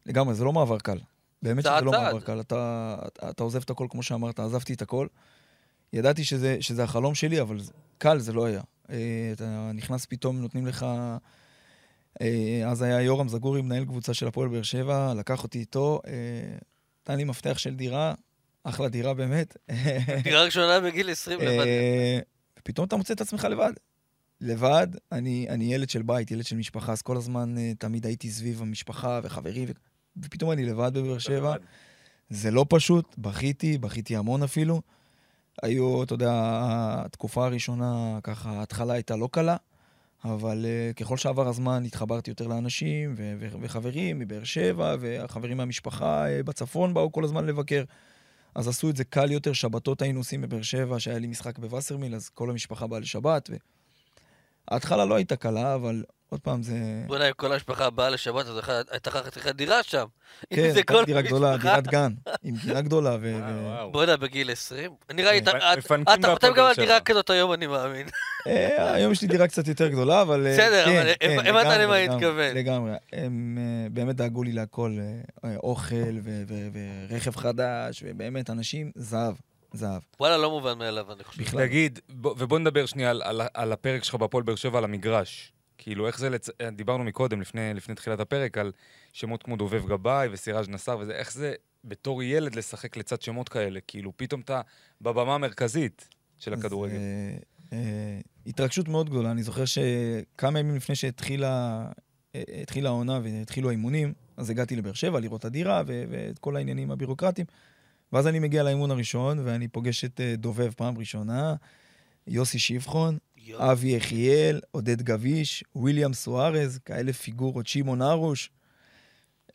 Speaker 5: לגמרי, זה לא מעבר קל. באמת שזה לא. מעבר קל. אתה, עוזב את הכל, כמו שאמרת, עזבתי את הכל. ידעתי שזה, שזה החלום שלי, אבל קל זה לא היה. אה, אתה נכנס פתאום, נותנים לך... אה, אז היה יורם זגורי, מנהל קבוצה של הפועל באר שבע, לקח אותי איתו, אה, נתן לי מפתח של דירה, אחלה דירה באמת.
Speaker 4: דירה ראשונה בגיל 20 לבד.
Speaker 5: אה, ופתאום אתה מוצא את עצמך לבד. לבד, אני, אני ילד של בית, ילד של משפחה, אז כל הזמן תמיד הייתי סביב המשפחה וחברים, ו... ופתאום אני לבד בבאר שבע. זה לא פשוט, בכיתי, בכיתי המון אפילו. היו, אתה יודע, התקופה הראשונה, ככה, ההתחלה הייתה לא קלה, אבל uh, ככל שעבר הזמן התחברתי יותר לאנשים ו- ו- וחברים מבאר שבע, והחברים מהמשפחה uh, בצפון באו כל הזמן לבקר. אז עשו את זה קל יותר, שבתות היינו עושים בבאר שבע, שהיה לי משחק בווסרמיל, אז כל המשפחה באה לשבת. ו... ההתחלה לא הייתה קלה, אבל עוד פעם זה...
Speaker 4: בוא'נה, אם כל המשפחה באה לשבת, אז הייתה לך דירה שם.
Speaker 5: כן,
Speaker 4: זה
Speaker 5: הייתה
Speaker 4: כל
Speaker 5: דירה גדולה. דירת גן, עם גינה גדולה, ו...
Speaker 4: בוא'נה, בגיל 20? נראה לי,
Speaker 5: כן.
Speaker 4: אתה- את- אתה חותם גם על. דירה כזאת היום, אני מאמין.
Speaker 5: אה, היום יש לי דירה קצת יותר גדולה, אבל... אה,
Speaker 4: בסדר,
Speaker 5: כן,
Speaker 4: אבל
Speaker 5: כן,
Speaker 4: הבנת למה אני
Speaker 5: לגמרי,
Speaker 4: מתכוון.
Speaker 5: לגמרי. הם אה, באמת דאגו לי להכל, אוכל ורכב חדש, ובאמת, אנשים, זהב, זהב.
Speaker 4: וואלה, לא מובן מאליו, אני חושב.
Speaker 5: בכלל.
Speaker 3: תגיד, בוא- ובוא נדבר שנייה על- על- על הפרק שלך בהפועל באר שבע, על המגרש. כאילו, איך זה, לצ... דיברנו מקודם, לפני, לפני תחילת הפרק, על שמות כמו דובב גבאי וסיראז' נסאר וזה, איך זה בתור ילד לשחק לצד שמות כאלה? כאילו, פתאום אתה בבמה המרכזית של הכדורגל.
Speaker 5: אה, אה, התרגשות מאוד גדולה. אני זוכר שכמה ימים לפני שהתחילה אה, התחילה העונה והתחילו האימונים, אז הגעתי לבאר שבע לראות את הדירה ו- ואת כל העניינים הבירוקרטיים. ואז אני מגיע לאימון הראשון, ואני פוגש את אה, דובב, פעם ראשונה, יוסי שבחון. אבי יחיאל, עודד גביש, וויליאם סוארז, כאלה פיגורות, שמעון הרוש,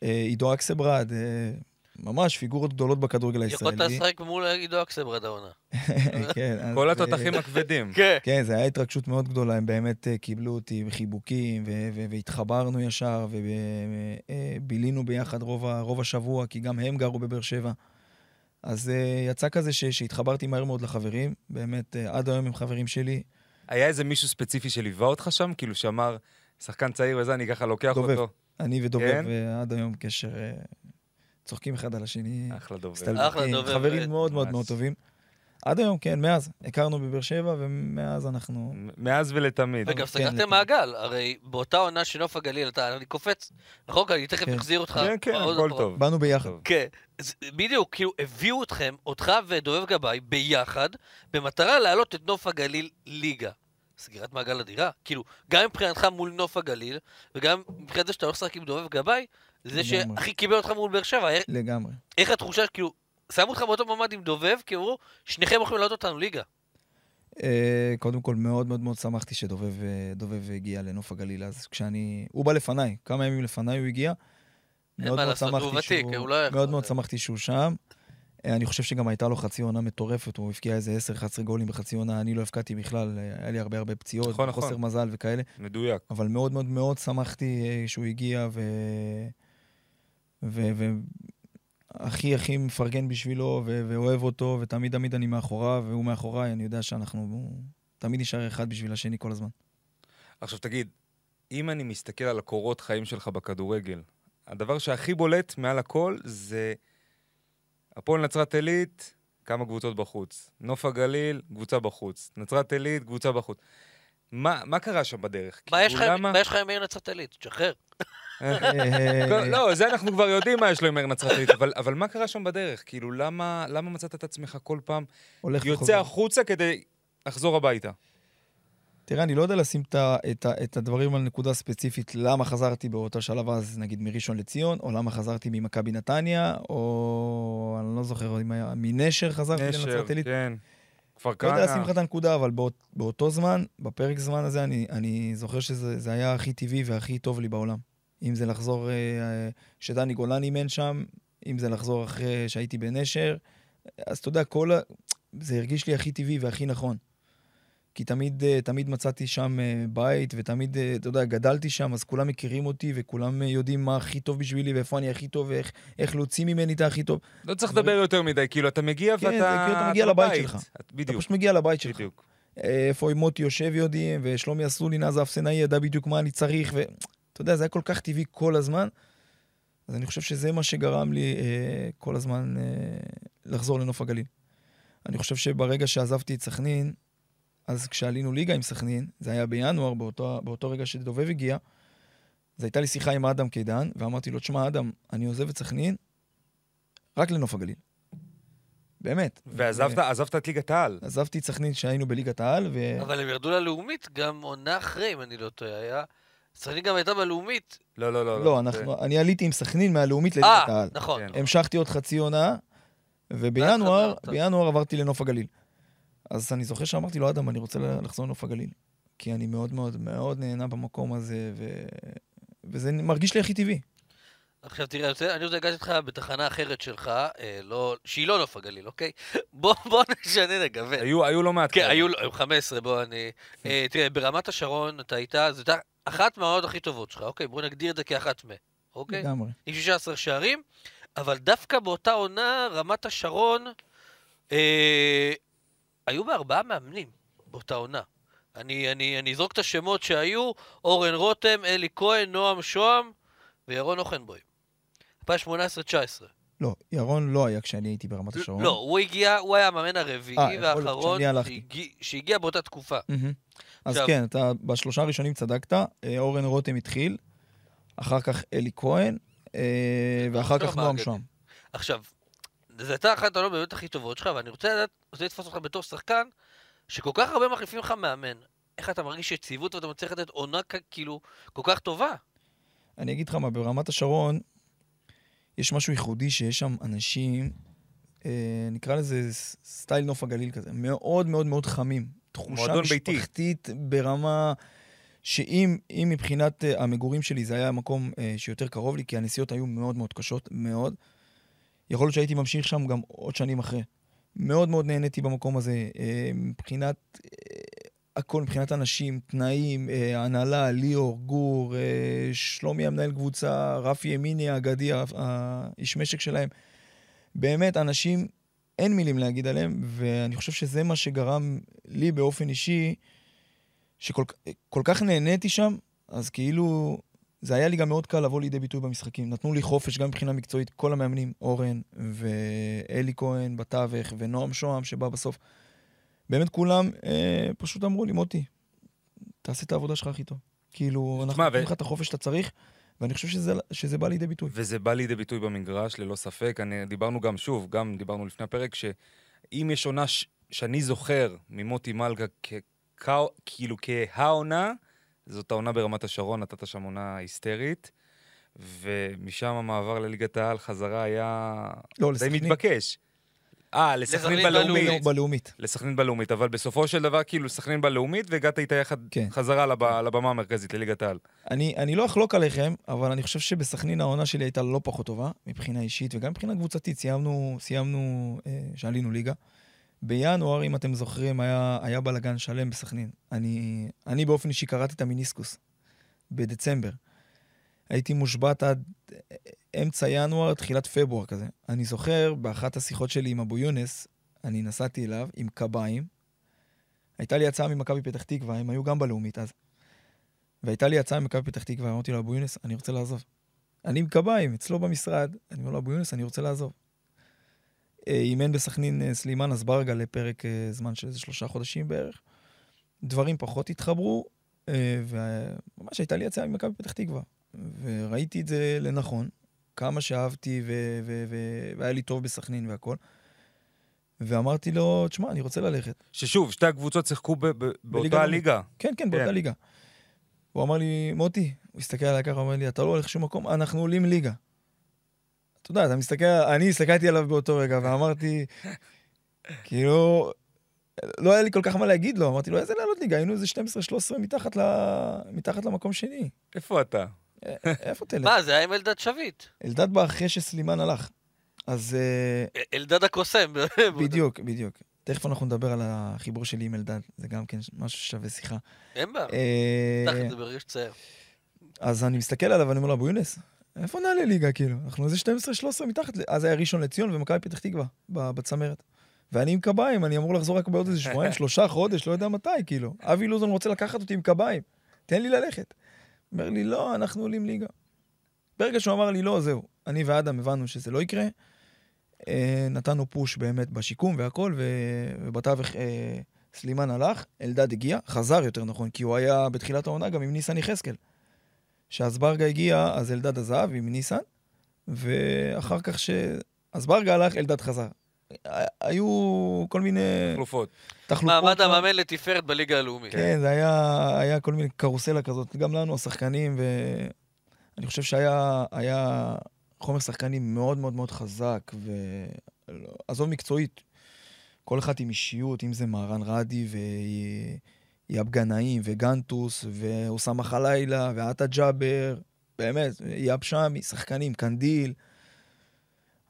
Speaker 5: אה, עידו אקסברד, אה, ממש פיגורות גדולות בכדורגל
Speaker 4: יכולת
Speaker 5: הישראלי.
Speaker 4: לשחק מול עידו אקסברד העונה. (laughs)
Speaker 5: כן, אז,
Speaker 3: כל
Speaker 5: אה,
Speaker 3: התותחים הכבדים.
Speaker 4: כן.
Speaker 5: כן, זו הייתה התרגשות מאוד גדולה, הם באמת קיבלו אותי בחיבוקים, ו- ו- והתחברנו ישר, ובילינו ביחד רוב, ה- רוב השבוע, כי גם הם גרו בבאר שבע. אז יצא כזה ש- שהתחברתי מהר מאוד לחברים, באמת, עד היום הם חברים שלי.
Speaker 3: היה איזה מישהו ספציפי שליווה אותך שם? כאילו, שאמר, שחקן צעיר וזה, אני ככה לוקח
Speaker 5: דובב.
Speaker 3: אותו.
Speaker 5: אני ודובב
Speaker 3: כן?
Speaker 5: אה, עד היום קשר, אה, צוחקים אחד על השני,
Speaker 3: אחלה דובב.
Speaker 5: מסתלבטים,
Speaker 4: אחלה דובב,
Speaker 5: חברים. מאוד מאוד. מאוד טובים. עד היום, כן, מאז. הכרנו בבאר שבע, ומאז אנחנו...
Speaker 3: מאז ולתמיד.
Speaker 4: וגם
Speaker 5: כן,
Speaker 4: סגרתם. מעגל, הרי באותה עונה של נוף הגליל, אתה, אני קופץ, נכון? אני תכף
Speaker 5: כן.
Speaker 4: אחזיר אותך.
Speaker 3: כן, כן, הכל. טוב.
Speaker 5: באנו ביחד.
Speaker 4: כן, בדיוק, כאילו, הביאו אתכם, אותך ודובב גבאי, ביחד, במטרה להעלות את נוף הגליל ליגה. סגירת מעגל אדירה. כאילו, גם מבחינתך מול נוף הגליל, וגם מבחינת זה שאתה הולך לשחק עם דובב גבאי, זה. שהכי קיבל אותך מול באר שבע.
Speaker 5: לגמרי.
Speaker 4: איך התחושה, כאילו, שמו אותך באותו מעמד עם דובב, כי אמרו, שניכם יכולים להעלות אותנו ליגה.
Speaker 5: אה, קודם כל, מאוד מאוד מאוד שמחתי שדובב אה, הגיע לנוף הגליל. אז כשאני... הוא בא לפניי, כמה ימים לפניי הוא הגיע. מאוד מאוד שמחתי שהוא-
Speaker 4: הוא לא.
Speaker 5: מאוד מאוד שמחתי שהוא שם. אה, אני חושב שגם הייתה לו חצי עונה מטורפת, הוא הבקיע איזה 10-11 גולים בחצי עונה, אני לא הבקעתי בכלל, היה לי הרבה הרבה פציעות,
Speaker 3: נכון, נכון.
Speaker 5: חוסר מזל וכאלה,
Speaker 3: מדויק.
Speaker 5: אבל מאוד מאוד מאוד שמחתי אה, שהוא הגיע, ו... ו... ו... הכי הכי מפרגן בשבילו, ו... ואוהב אותו, ותמיד תמיד אני מאחוריו, והוא מאחוריי, אני יודע שאנחנו תמיד נשאר אחד בשביל השני כל הזמן.
Speaker 3: עכשיו תגיד, אם אני מסתכל על הקורות חיים שלך בכדורגל, הדבר שהכי בולט מעל הכל זה הפועל נצרת עילית, כמה קבוצות בחוץ. נוף הגליל, קבוצה בחוץ. נצרת עילית, קבוצה בחוץ. מה, מה קרה שם בדרך?
Speaker 4: מה יש לך עם מאיר נצרת עילית? תשחרר. (laughs)
Speaker 5: אה,
Speaker 3: לא, זה אנחנו כבר יודעים מה יש לו עם מאיר נצרת עילית, אבל, אבל מה קרה שם בדרך? כאילו, למה, למה מצאת את עצמך כל פעם יוצא. החוצה כדי לחזור הביתה?
Speaker 5: תראה, אני לא יודע לשים את, את, את הדברים על נקודה ספציפית, למה חזרתי באותו שלב אז, נגיד, מראשון לציון, או למה חזרתי ממכבי נתניה, או אני לא זוכר אם היה, מנשר חזרתי
Speaker 3: נשר,
Speaker 5: לנצרת עילית.
Speaker 3: כן. כפר
Speaker 5: לא יודע לשים
Speaker 3: כנא.
Speaker 5: לך את הנקודה, אבל באות, באותו זמן, בפרק זמן הזה, אני, אני זוכר שזה זה היה הכי טבעי והכי טוב לי בעולם. אם זה לחזור, אה, שדני גולן אימן שם, אם זה לחזור אחרי שהייתי בנשר, אז אתה יודע, כל ה... זה הרגיש לי הכי טבעי והכי נכון. כי תמיד, אה, תמיד מצאתי שם אה, בית, ותמיד, אה, אתה יודע, גדלתי שם, אז כולם מכירים אותי, וכולם יודעים מה הכי טוב בשבילי, ואיפה אני הכי טוב, ואיך איך להוציא ממני את הכי טוב.
Speaker 3: לא צריך לדבר יותר מדי, כאילו, אתה מגיע
Speaker 5: כן,
Speaker 3: ואתה...
Speaker 5: זה כאילו אתה מגיע
Speaker 3: אתה
Speaker 5: לבית
Speaker 3: בבית.
Speaker 5: שלך.
Speaker 3: את-
Speaker 5: אתה
Speaker 3: בדיוק,
Speaker 5: פשוט מגיע לבית שלך.
Speaker 3: בדיוק.
Speaker 5: איפה מוטי יושב יודעים, ושלומי אסולין אז האפסנאי ידע בדיוק מה אני צריך, ואתה יודע, זה היה כל כך טבעי כל הזמן. אז אני חושב שזה מה שגרם לי אה, כל הזמן אה, לחזור לנוף הגליל. אני חושב שברגע שעזבתי את סכנין, אז כשעלינו ליגה עם סכנין, זה היה בינואר, באותו, באותו רגע שדובב הגיע, אז הייתה לי שיחה עם אדם קידן, ואמרתי לו, תשמע, אדם, אני עוזב את סכנין רק לנוף הגליל. באמת.
Speaker 3: ועזבת עזבת את ליגת העל.
Speaker 5: עזבתי את סכנין כשהיינו בליגת העל, ו...
Speaker 4: אבל הם ירדו ללאומית גם עונה אחרי, אם אני לא טועה, היה... סכנין גם הייתה בלאומית.
Speaker 3: לא, לא, לא.
Speaker 5: לא,
Speaker 3: זה-
Speaker 5: אנחנו, אני עליתי עם סכנין מהלאומית לליגת
Speaker 4: אה,
Speaker 5: העל.
Speaker 4: נכון.
Speaker 3: כן.
Speaker 4: נכון.
Speaker 5: המשכתי עוד חצי עונה, ובינואר. בינואר עברתי לנוף הגליל. אז אני זוכר שאמרתי לו, אדם, אני רוצה לחזור לנוף הגליל. כי אני מאוד מאוד מאוד נהנה במקום הזה, ו... וזה מרגיש לי הכי טבעי.
Speaker 4: עכשיו תראה, אני רוצה- אני רוצה לגעת איתך בתחנה אחרת שלך, אה, לא, שהיא לא נוף הגליל, אוקיי? (laughs) בוא, בוא נשנה רגע. ו-
Speaker 3: היו היו לא מעט
Speaker 4: כן. היו היו 15, בוא, אני... אה, תראה, ברמת השרון אתה היית, זו הייתה אחת מהעונות הכי טובות שלך, אוקיי? בוא נגדיר את זה כאחת מ... אוקיי?
Speaker 5: לגמרי.
Speaker 4: עם 16 שערים, אבל דווקא באותה עונה, רמת השרון, אה, היו בארבעה מאמנים באותה עונה. אני, אני, אני אזרוק את השמות שהיו, אורן רותם, אלי כהן, נועם שוהם וירון אוכנבוים. 2018-2019.
Speaker 5: לא, ירון לא היה כשאני הייתי ברמת השרון.
Speaker 4: לא, הוא הגיע, הוא היה המאמן הרביעי
Speaker 5: אה,
Speaker 4: והאחרון. שהגיע, שהגיע באותה תקופה.
Speaker 5: אז כן, אתה בשלושה הראשונים צדקת, אה, אורן רותם התחיל, אחר כך אלי כהן, אה, ואחר
Speaker 4: נועם
Speaker 5: כך נועם. שוהם.
Speaker 4: עכשיו, זו הייתה אחת העונות באמת הכי טובות שלך, ואני רוצה לדעת, רוצה לתפוס אותך בתור שחקן, שכל כך הרבה מחליפים לך מאמן. איך אתה מרגיש יציבות ואתה מצליח לתת עונה כאילו כל כך טובה?
Speaker 5: אני אגיד לך מה, ברמת השרון, יש משהו ייחודי שיש שם אנשים, אה, נקרא לזה סטייל נוף הגליל כזה, מאוד מאוד מאוד חמים. תחושה
Speaker 3: מועדון ביתי.
Speaker 5: משפחתית ברמה שאם אם מבחינת אה, המגורים שלי זה היה מקום אה, שיותר קרוב לי, כי הנסיעות היו מאוד מאוד קשות, מאוד, יכול להיות שהייתי ממשיך שם גם עוד שנים אחרי. מאוד מאוד נהניתי במקום הזה, אה, מבחינת אה, הכל, מבחינת אנשים, תנאים, אה, הנהלה, ליאור, גור, שלומי המנהל קבוצה, רפי ימיני האגדי, האיש משק שלהם. באמת, אנשים, אין מילים להגיד עליהם, ואני חושב שזה מה שגרם לי באופן אישי, שכל כל כך נהניתי שם, אז כאילו, זה היה לי גם מאוד קל לבוא לידי ביטוי במשחקים. נתנו לי חופש גם מבחינה מקצועית, כל המאמנים, אורן ואלי כהן בתווך, ונועם שוהם שבא בסוף. באמת כולם אה, פשוט אמרו לי, מוטי, תעשה את העבודה שלך הכי טוב. כאילו, אנחנו נותנים
Speaker 3: ו-
Speaker 5: לך את החופש שאתה צריך, ואני חושב שזה, שזה בא לידי ביטוי.
Speaker 3: וזה בא לידי ביטוי במגרש, ללא ספק. אני, דיברנו גם, שוב, גם דיברנו לפני הפרק, שאם יש עונה ש, שאני זוכר ממוטי מלכה כ, כ, כאילו כהעונה, זאת העונה ברמת השרון, נתת שם עונה היסטרית, ומשם המעבר לליגת העל חזרה היה
Speaker 5: לא,
Speaker 3: די
Speaker 5: לסכנין.
Speaker 3: מתבקש. אה, לסכנין בלאומית.
Speaker 4: בלאומית.
Speaker 5: בלאומית.
Speaker 3: לסכנין בלאומית, אבל בסופו של דבר, כאילו, סכנין בלאומית, והגעת איתה יחד
Speaker 5: כן.
Speaker 3: חזרה לב, לבמה המרכזית, לליגת העל.
Speaker 5: אני, אני לא אחלוק עליכם, אבל אני חושב שבסכנין העונה שלי הייתה לא פחות טובה, מבחינה אישית וגם מבחינה קבוצתית. סיימנו, סיימנו, אה, שעלינו ליגה. בינואר, אם אתם זוכרים, היה, היה בלאגן שלם בסכנין. אני, אני באופן אישי קראתי את המיניסקוס בדצמבר. הייתי מושבת עד אמצע ינואר, תחילת פברואר כזה. אני זוכר, באחת השיחות שלי עם אבו יונס, אני נסעתי אליו עם קביים. הייתה לי הצעה ממכבי פתח תקווה, הם היו גם בלאומית אז. והייתה לי הצעה ממכבי פתח תקווה, אמרתי לו, אבו יונס, אני רוצה לעזוב. אני עם קביים, אצלו במשרד, אני אומר לו, אבו יונס, אני רוצה לעזוב. אה, אימן בסכנין אה, סלימאן אזברגה לפרק אה, זמן של איזה שלושה חודשים בערך. דברים פחות התחברו, וממש הייתה לי הצעה ממכבי פתח תקווה. וראיתי את זה לנכון, כמה שאהבתי ו- ו- ו- והיה לי טוב בסכנין והכל. ואמרתי לו, תשמע, אני רוצה ללכת.
Speaker 3: ששוב, שתי הקבוצות שיחקו ב- ב- באותה. הליגה.
Speaker 5: כן, כן, באותה
Speaker 3: כן.
Speaker 5: ליגה. הוא אמר לי, מוטי, הוא הסתכל עליי ככה, הוא אומר לי, אתה לא הולך לשום מקום, אנחנו עולים ליגה. אתה יודע, אתה מסתכל, אני הסתכלתי עליו באותו רגע, ואמרתי, כאילו, לא היה לי כל כך מה להגיד לו, אמרתי לו, איזה לעלות ליגה? היינו איזה 12-13 מתחת, ל... מתחת למקום שני.
Speaker 3: איפה אתה?
Speaker 5: א- איפה תלך?
Speaker 4: מה, זה היה עם אלדד שביט.
Speaker 5: אלדד בא אחרי שסלימן הלך. אז אה,
Speaker 4: אלדד הקוסם. (laughs)
Speaker 5: בדיוק, בדיוק. תכף אנחנו נדבר על החיבור שלי עם אלדד, זה גם כן משהו ששווה שיחה.
Speaker 4: אין בעיה.
Speaker 5: אה,
Speaker 4: את זה ברגע שתצייר.
Speaker 5: אז אני מסתכל עליו ואני אומר לו, אבו יונס, איפה נעלה ליגה, כאילו? אנחנו איזה 12-13 מתחת, אז היה ראשון לציון ומכבי פתח תקווה, בצמרת. ואני עם קביים, אני אמור לחזור רק בעוד איזה שבועיים, (laughs) שלושה, חודש, לא יודע מתי, כאילו. אבי לוזון רוצה לקחת אותי עם קביים, תן לי ללכת. אומר לי, לא, אנחנו עולים ליגה. ברגע שהוא אמר לי, לא, זהו. אני ואדם הבנו שזה לא יקרה. אה, נתנו פוש באמת בשיקום והכל, ובתווך אה, סלימן הלך, אלדד הגיע, חזר יותר נכון, כי הוא היה בתחילת העונה גם עם ניסן יחזקאל. כשאזברגה הגיע, אז אלדד עזב עם ניסן, ואחר כך שאזברגה הלך, אלדד חזר. היו כל מיני
Speaker 3: תחלופות.
Speaker 5: תחלופות.
Speaker 4: מעמד המאמן לתפארת בליגה הלאומית.
Speaker 5: כן, זה היה, היה כל מיני קרוסלה כזאת, גם לנו, השחקנים, ואני חושב שהיה היה חומר שחקנים מאוד מאוד מאוד חזק, ועזוב מקצועית, כל אחד עם אישיות, אם זה מהרן רדי ויאב גנאים וגנטוס ואוסאמה חלילה ועטה ג'אבר, באמת, יאב שמי, שחקנים, קנדיל.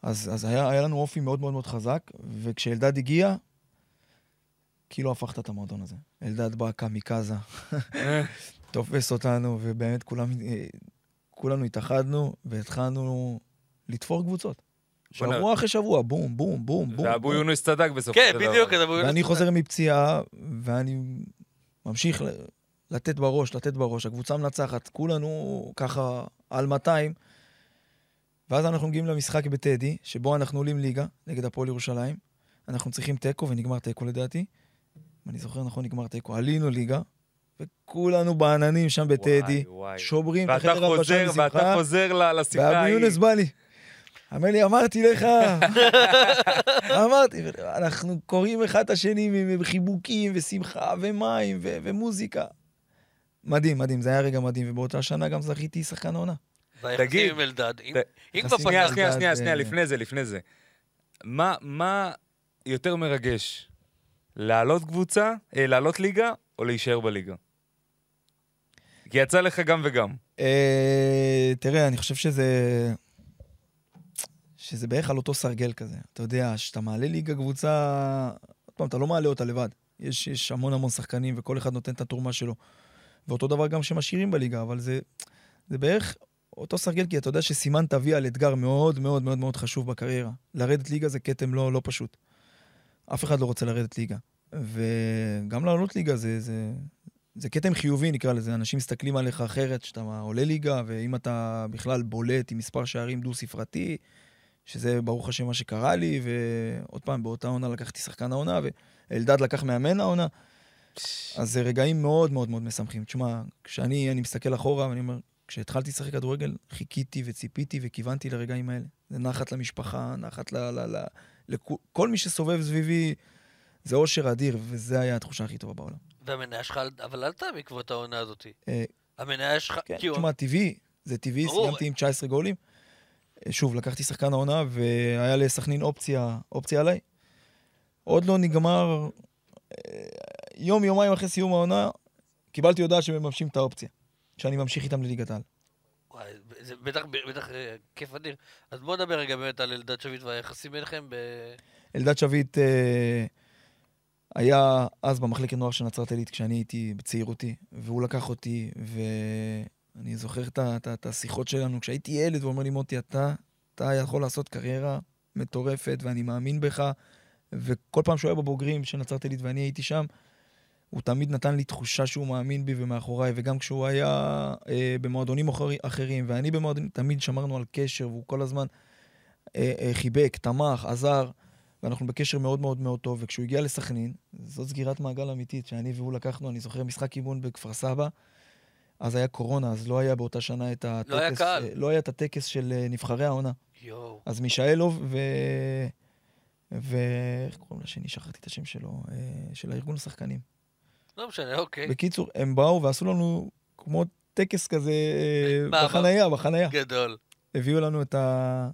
Speaker 5: אז, אז היה, היה לנו אופי מאוד מאוד מאוד חזק, וכשאלדד הגיע, כאילו הפכת את המועדון הזה. אלדד בא קמיקזה, תופס אותנו, ובאמת כולם, אה, כולנו התאחדנו והתחלנו לתפור קבוצות. שבוע אחרי שבוע, בום, בום, בום, בום.
Speaker 3: ואבו. יונס צדק בסופו
Speaker 4: כן,
Speaker 3: של דבר.
Speaker 4: בדיוק. אז אבו יונס-
Speaker 5: ואני חוזר מפציעה, ואני ממשיך לתת בראש, לתת בראש. הקבוצה מנצחת, כולנו ככה על 200. ואז אנחנו מגיעים למשחק בטדי, שבו אנחנו עולים ליגה נגד הפועל ירושלים. אנחנו צריכים תיקו, ונגמר תיקו לדעתי. אם אני זוכר נכון, נגמר תיקו. עלינו ליגה, וכולנו בעננים שם בטדי. שוברים את החדר הלבשה
Speaker 3: חוזר, ואתה חוזר לשיחה
Speaker 5: ואבי
Speaker 3: ההיא.
Speaker 5: יונס בא לי. אומר לי, אמרתי לך, אמרתי, אנחנו קוראים אחד את השני בחיבוקים ושמחה ומים ו- ומוזיקה. מדהים, מדהים, זה היה רגע מדהים, ובאותה שנה גם זכיתי שחקן.
Speaker 4: והיחסים
Speaker 3: תגיד,
Speaker 4: עם אלדד. אם- כבר
Speaker 3: שנייה, שנייה, שנייה, שנייה,
Speaker 5: אה,
Speaker 3: לפני זה, לפני זה. מה, מה יותר מרגש? לעלות קבוצה, אה, לעלות ליגה, או להישאר בליגה? כי יצא לך גם וגם.
Speaker 5: אה, תראה, אני חושב שזה... שזה בערך על אותו סרגל כזה. אתה יודע, כשאתה מעלה ליגה קבוצה... עוד פעם, אתה לא מעלה אותה לבד. יש, יש המון המון שחקנים, וכל אחד נותן את התרומה שלו. ואותו דבר גם שמשאירים בליגה, אבל זה, זה בערך אותו סרגל, כי אתה יודע שסימנת וי על אתגר מאוד מאוד מאוד מאוד חשוב בקריירה. לרדת ליגה זה כתם לא, לא פשוט. אף אחד לא רוצה לרדת ליגה. וגם לעלות ליגה זה, זה, זה כתם חיובי, נקרא לזה. אנשים מסתכלים עליך אחרת כשאתה עולה ליגה, ואם אתה בכלל בולט עם מספר שערים דו-ספרתי, שזה ברוך השם מה שקרה לי, ועוד פעם, באותה עונה לקחתי שחקן העונה, ואלדד לקח מאמן העונה. אז זה רגעים מאוד מאוד מאוד משמחים. תשמע, כשאני אני מסתכל אחורה, ואני אומר, כשהתחלתי לשחק כדורגל, חיכיתי וציפיתי וכיוונתי לרגעים האלה. זה נחת למשפחה, נחת ל... ל, ל לכו- כל מי שסובב סביבי, זה אושר אדיר, וזה היה התחושה הכי טובה בעולם.
Speaker 4: והמניה שלך, אבל עלתה בעקבות העונה הזאת.
Speaker 5: אה,
Speaker 4: המניה שלך,
Speaker 5: כן, תשמע, טבעי, זה טבעי. סיימתי עם 19 גולים. שוב, לקחתי שחקן העונה, והיה לסכנין אופציה, אופציה עליי. עוד לא נגמר, אה, יום, יומיים אחרי סיום העונה, קיבלתי הודעה שהם מממשים את האופציה. שאני ממשיך איתם לליגת העל.
Speaker 4: וואי, זה בטח, בטח אה, כיף אדיר. אז בוא נדבר רגע באמת על אלדד שביט והיחסים ביניכם ב...
Speaker 5: אלדד שביט אה, היה אז במחלקת נוער של נצרת עילית כשאני הייתי בצעירותי, והוא לקח אותי, ואני זוכר את, השיחות שלנו. כשהייתי ילד, הוא אומר לי, מוטי, אתה, אתה יכול לעשות קריירה מטורפת, ואני מאמין בך, וכל פעם שהוא היה בבוגרים של נצרת עילית ואני הייתי שם, הוא תמיד נתן לי תחושה שהוא מאמין בי ומאחוריי, וגם כשהוא היה אה, במועדונים אחרי- אחרים, ואני במועדונים, תמיד שמרנו על קשר, והוא כל הזמן אה, אה, חיבק, תמך, עזר. ואנחנו בקשר מאוד מאוד מאוד טוב, וכשהוא הגיע לסכנין, זאת סגירת מעגל אמיתית, שאני והוא לקחנו, אני זוכר משחק אימון בכפר סבא, אז היה קורונה, אז לא היה באותה שנה את הטקס...
Speaker 4: לא היה קהל.
Speaker 5: אה, לא היה את הטקס של אה, נבחרי העונה.
Speaker 4: יואו.
Speaker 5: אז מישאלוב ו... ו... איך קוראים לשני? שכחתי את השם שלו, אה, של הארגון השחקנים.
Speaker 4: לא משנה, אוקיי.
Speaker 5: בקיצור, הם באו ועשו לנו כמו טקס כזה. (laughs) בחנייה, בחנייה.
Speaker 4: גדול.
Speaker 5: הביאו לנו את, ה...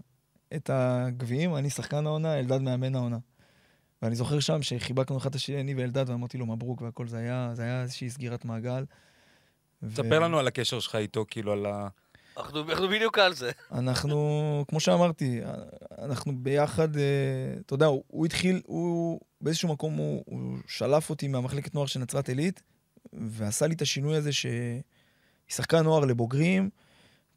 Speaker 5: את הגביעים, אני שחקן העונה, אלדד מאמן העונה. ואני זוכר שם שחיבקנו אחד את השני, ואלדד, ואמרתי לו מברוק והכל, זה היה, זה היה איזושהי סגירת מעגל. ו-
Speaker 3: ספר לנו על הקשר שלך איתו, כאילו על ה...
Speaker 4: אנחנו אנחנו בדיוק על זה. (laughs)
Speaker 5: אנחנו, כמו שאמרתי, אנחנו ביחד, אה, אתה יודע, הוא, הוא התחיל, הוא באיזשהו מקום, הוא, הוא שלף אותי מהמחלקת נוער של נצרת עילית, ועשה לי את השינוי הזה ששחקן נוער לבוגרים,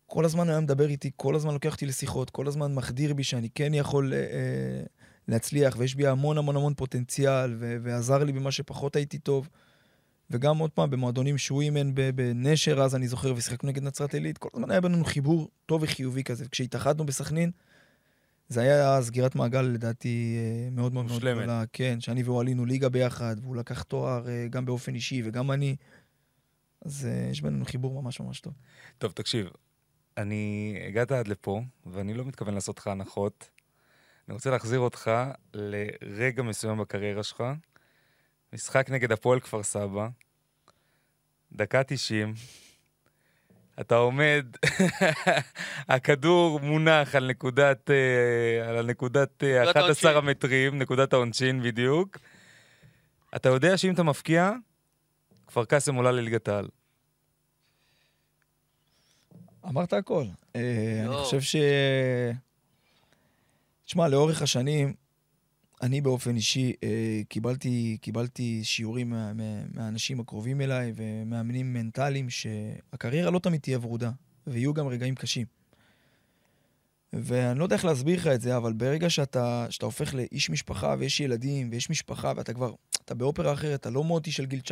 Speaker 5: כל הזמן היה מדבר איתי, כל הזמן לוקח אותי לשיחות, כל הזמן מחדיר בי שאני כן יכול אה, אה, להצליח, ויש בי המון המון המון פוטנציאל, ו- ועזר לי במה שפחות הייתי טוב. וגם עוד פעם, במועדונים ב- בנשר, אז אני זוכר, ושיחקנו נגד נצרת עילית, כל הזמן היה בינינו חיבור טוב וחיובי כזה. כשהתאחדנו בסכנין, זה היה סגירת מעגל, לדעתי, אה, מאוד מאוד מאוד. גדולה. כן, שאני והוא עלינו ליגה ביחד, והוא לקח תואר אה, גם באופן אישי וגם אני. אז אה, יש בינינו חיבור ממש ממש טוב.
Speaker 3: טוב, תקשיב, אני הגעת עד לפה, ואני לא מתכוון לעשות לך הנחות. אני רוצה להחזיר אותך לרגע מסוים בקריירה שלך. משחק נגד הפועל כפר סבא, דקה 90, אתה עומד, (laughs) הכדור מונח על נקודת, אה, על נקודת אה,
Speaker 4: נקודת
Speaker 3: 11
Speaker 4: העונשין.
Speaker 3: המטרים, נקודת העונשין בדיוק. אתה יודע שאם אתה מפקיע, כפר קאסם עולה לליגת העל.
Speaker 5: אמרת הכל. אה, אני
Speaker 4: יואו.
Speaker 5: חושב ש... תשמע, לאורך השנים, אני באופן אישי אה, קיבלתי, קיבלתי שיעורים מה, מה, מהאנשים הקרובים אליי ומאמנים מנטליים שהקריירה לא תמיד תהיה ורודה, ויהיו גם רגעים קשים. ואני לא יודע איך להסביר לך את זה, אבל ברגע שאתה, שאתה הופך לאיש משפחה ויש ילדים ויש משפחה ואתה כבר, אתה באופרה אחרת, אתה לא מוטי של גיל 19-20,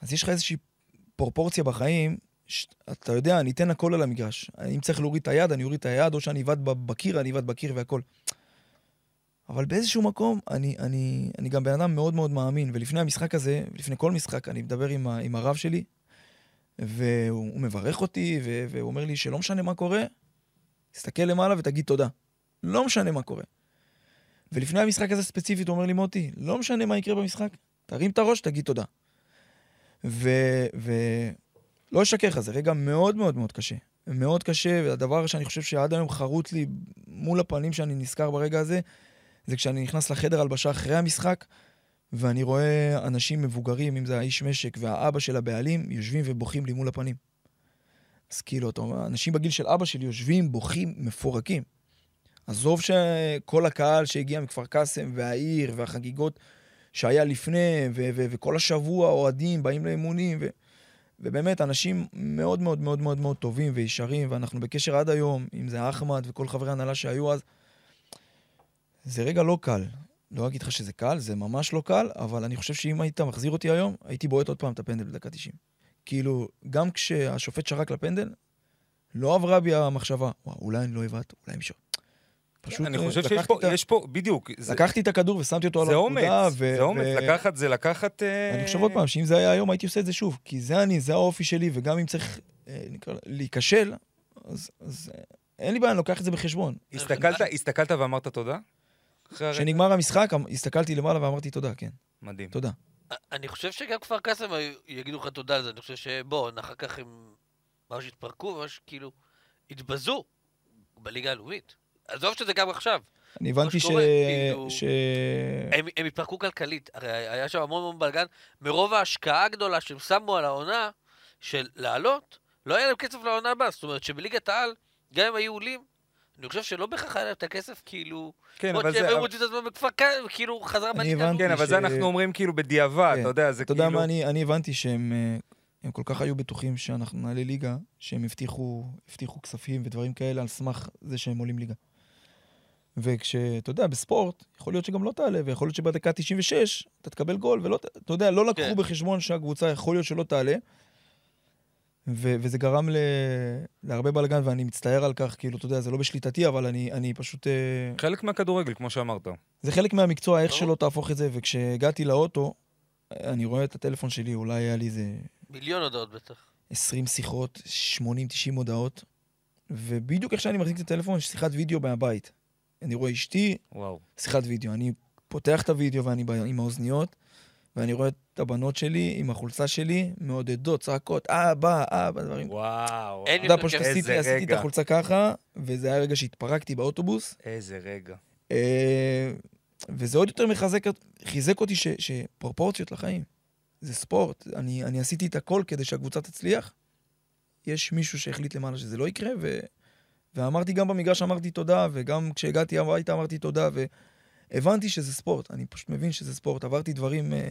Speaker 5: אז יש לך איזושהי פרופורציה בחיים, ש... אתה יודע, אני אתן הכל על המגרש. אם צריך להוריד את היד, אני אוריד את היד, או שאני ב- בקיר, אני אבעט בקיר והכל. אבל באיזשהו מקום, אני, אני, אני גם בן אדם מאוד מאוד מאמין, ולפני המשחק הזה, לפני כל משחק, אני מדבר עם, ה, עם הרב שלי, והוא הוא מברך אותי, ו, והוא אומר לי שלא משנה מה קורה, תסתכל למעלה ותגיד תודה. לא משנה מה קורה. ולפני המשחק הזה ספציפית, הוא אומר לי, מוטי, לא משנה מה יקרה במשחק, תרים את הראש, תגיד תודה. ולא אשקר לך, זה רגע מאוד מאוד מאוד קשה. מאוד קשה, והדבר שאני חושב שעד היום חרוט לי מול הפנים שאני נזכר ברגע הזה, זה כשאני נכנס לחדר הלבשה אחרי המשחק, ואני רואה אנשים מבוגרים, אם זה האיש משק והאבא של הבעלים, יושבים ובוכים לי מול הפנים. אז כאילו, אתה אומר, אנשים בגיל של אבא שלי יושבים, בוכים, מפורקים. עזוב שכל הקהל שהגיע מכפר קאסם והעיר והחגיגות שהיה לפני, ו- ו- וכל השבוע אוהדים באים לאימונים, ו- ובאמת, אנשים מאוד מאוד מאוד מאוד מאוד טובים וישרים, ואנחנו בקשר עד היום, אם זה אחמד וכל חברי הנהלה שהיו אז. זה רגע לא קל. לא אגיד לך שזה קל, זה ממש לא קל, אבל אני חושב שאם היית מחזיר אותי היום, הייתי בועט עוד פעם את הפנדל בדקה 90. כאילו, גם כשהשופט שרק לפנדל, לא עברה בי המחשבה, וואו, אולי אני לא אבעט, אולי מישהו.
Speaker 3: פשוט אני חושב שיש פה,
Speaker 5: את
Speaker 3: יש פה, בדיוק. זה-
Speaker 5: לקחתי את הכדור ושמתי אותו על
Speaker 3: זה אומץ, זה אומץ, לקחת זה לקחת... אה,
Speaker 5: אני חושב עוד פעם, שאם זה היה היום, הייתי עושה את זה שוב. כי זה אני, זה האופי שלי, וגם אם צריך אה, להיכשל, אז, אז אה, אין לי בעיה, אני לוקח את זה בחשבון.
Speaker 3: הסתכלת, הסתכלת ואמרת תודה?
Speaker 5: כשנגמר המשחק, אמ- הסתכלתי למעלה ואמרתי תודה, כן,
Speaker 3: מדהים.
Speaker 5: תודה.
Speaker 4: אני חושב שגם כפר קאסם היו- יגידו לך תודה על זה, אני חושב שבוא, אחר כך הם ממש התפרקו, ממש כאילו התבזו בליגה הלאומית. עזוב שזה גם עכשיו.
Speaker 5: אני הבנתי ש...
Speaker 4: כאילו-
Speaker 5: ש...
Speaker 4: הם, הם התפרקו כלכלית, הרי היה שם המון המון בלאגן, מרוב ההשקעה הגדולה שהם שמו על העונה של לעלות, לא היה להם כסף לעונה הבאה, זאת אומרת שבליגת העל, גם אם היו עולים, אני חושב שלא בהכרח היה להם את הכסף, כאילו,
Speaker 3: כן,
Speaker 4: עוד
Speaker 3: אבל
Speaker 4: שהם
Speaker 3: זה...
Speaker 4: היו מוצאים את עצמם בכפר קאסם, כאילו חזרה
Speaker 5: הבנתי.
Speaker 3: כן, אבל זה אנחנו אומרים כאילו בדיעבד,
Speaker 5: כן.
Speaker 3: אתה יודע, זה
Speaker 5: אתה יודע
Speaker 3: כאילו...
Speaker 5: מה, אני, אני הבנתי שהם אה, הם כל כך היו בטוחים שאנחנו נעלה ליגה, שהם הבטיחו, הבטיחו כספים ודברים כאלה על סמך זה שהם עולים ליגה. וכשאתה יודע, בספורט, יכול להיות שגם לא תעלה, ויכול להיות שבדקה 96 אתה תקבל גול, ולא, אתה יודע, לא לקחו
Speaker 4: כן.
Speaker 5: בחשבון שהקבוצה יכול להיות שלא תעלה, ו- וזה גרם ל- להרבה בלאגן, ואני מצטער על כך, כאילו, אתה יודע, זה לא בשליטתי, אבל אני, אני פשוט... אה,
Speaker 3: חלק מהכדורגל, כמו שאמרת.
Speaker 5: זה חלק מהמקצוע, איך. שלא תהפוך את זה, וכשהגעתי לאוטו, אני רואה את הטלפון שלי, אולי היה לי איזה
Speaker 4: מיליון הודעות בטח.
Speaker 5: 20 שיחות, 80-90 הודעות, ובדיוק איך שאני מחזיק את הטלפון, יש שיחת וידאו מהבית. אני רואה אשתי,
Speaker 3: וואו.
Speaker 5: שיחת וידאו. אני פותח את הוידאו ואני ב- עם האוזניות, ואני רואה את הבנות שלי עם החולצה שלי, מעודדות, צעקות, אבא, אבא, דברים.
Speaker 3: וואו.
Speaker 4: אין יותר
Speaker 5: פשוט. עשיתי,
Speaker 3: איזה
Speaker 5: עשיתי את
Speaker 3: רגע.
Speaker 5: החולצה ככה, וזה היה רגע שהתפרקתי באוטובוס,
Speaker 3: איזה רגע.
Speaker 5: אה, וזה עוד יותר מחזק, חיזק אותי ש, שפרופורציות לחיים. זה ספורט, אני, אני עשיתי את הכל כדי שהקבוצה תצליח. יש מישהו שהחליט למעלה שזה לא יקרה, ו, ואמרתי גם במגרש אמרתי תודה, וגם כשהגעתי הביתה אמרתי תודה, והבנתי שזה ספורט, אני פשוט מבין שזה ספורט. עברתי דברים אה,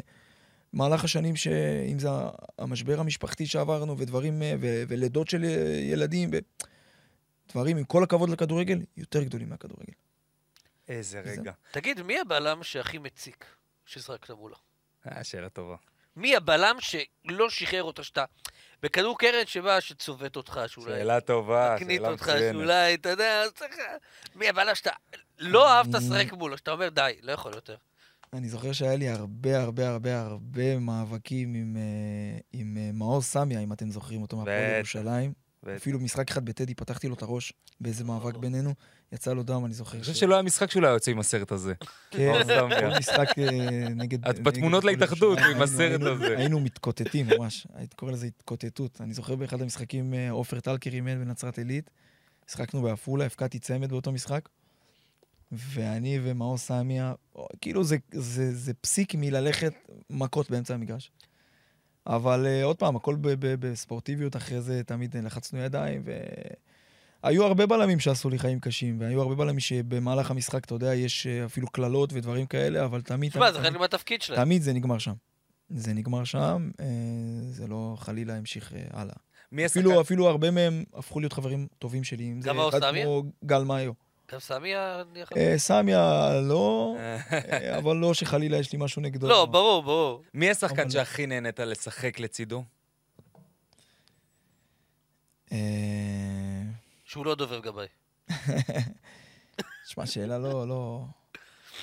Speaker 5: במהלך השנים, שאם זה המשבר המשפחתי שעברנו, ודברים, אה, ו, ולידות של אה, ילדים, ו... דברים, עם כל הכבוד לכדורגל, יותר גדולים מהכדורגל.
Speaker 3: איזה
Speaker 5: זה-
Speaker 3: רגע.
Speaker 4: תגיד, מי הבלם שהכי מציק ששחקת מולו?
Speaker 3: אה, שאלה טובה.
Speaker 4: מי הבלם שלא שחרר אותה שאתה... בכדור קרן שבא, שצובט אותך, שאולי...
Speaker 3: שאלה טובה,
Speaker 4: מקנית
Speaker 3: שאלה
Speaker 4: אותך,
Speaker 3: מצוינת.
Speaker 4: שאולי, אתה יודע, אז צריך... מי הבלם שאתה לא אהבת לשחק מולו, שאתה אומר, די, לא יכול יותר.
Speaker 5: אני זוכר שהיה לי הרבה הרבה הרבה הרבה מאבקים עם, אה, עם אה, מאור סמיה, אם אתם זוכרים אותו מהפועל. ירושלים. אפילו משחק אחד בטדי, פתחתי לו את הראש באיזה מאבק בינינו, יצא לו דם, אני זוכר.
Speaker 3: אני חושב שלא היה משחק שהוא לא היה יוצא עם הסרט הזה.
Speaker 5: כן. (laughs) כל משחק אה, נגד...
Speaker 3: את בתמונות להתאחדות עם הסרט הזה.
Speaker 5: היינו מתקוטטים ממש, הייתי קורא לזה התקוטטות. אני זוכר באחד המשחקים, עופר טלקר אימן בנצרת עילית, משחקנו בעפולה, הפקעתי צמד באותו משחק, ואני ומאור סמיה, כאילו זה, זה, זה פסיק מללכת מכות באמצע המגרש. אבל uh, עוד פעם, הכל ב- ב- בספורטיביות, אחרי זה תמיד לחצנו ידיים, והיו הרבה בלמים שעשו לי חיים קשים, והיו הרבה בלמים שבמהלך המשחק, אתה יודע, יש אה, אפילו קללות ודברים כאלה, אבל תמיד...
Speaker 4: תשמע, זה חלק מהתפקיד שלהם.
Speaker 5: תמיד זה נגמר שם. זה נגמר שם, אה, זה לא חלילה המשיך אה, הלאה.
Speaker 3: מי?
Speaker 5: אפילו, אפילו הרבה מהם הפכו להיות חברים טובים שלי, אם זה אחד? כמו גל מאיו.
Speaker 4: גם סמי היה... נניח-
Speaker 5: אה, סמיה לא, אה, אבל לא שחלילה יש לי משהו נגדו.
Speaker 4: לא, ברור, ברור.
Speaker 3: מי השחקן שהכי נהנית לשחק לצידו?
Speaker 5: אה,
Speaker 4: שהוא לא דובב גבאי. (laughs)
Speaker 5: תשמע, שאלה לא, לא...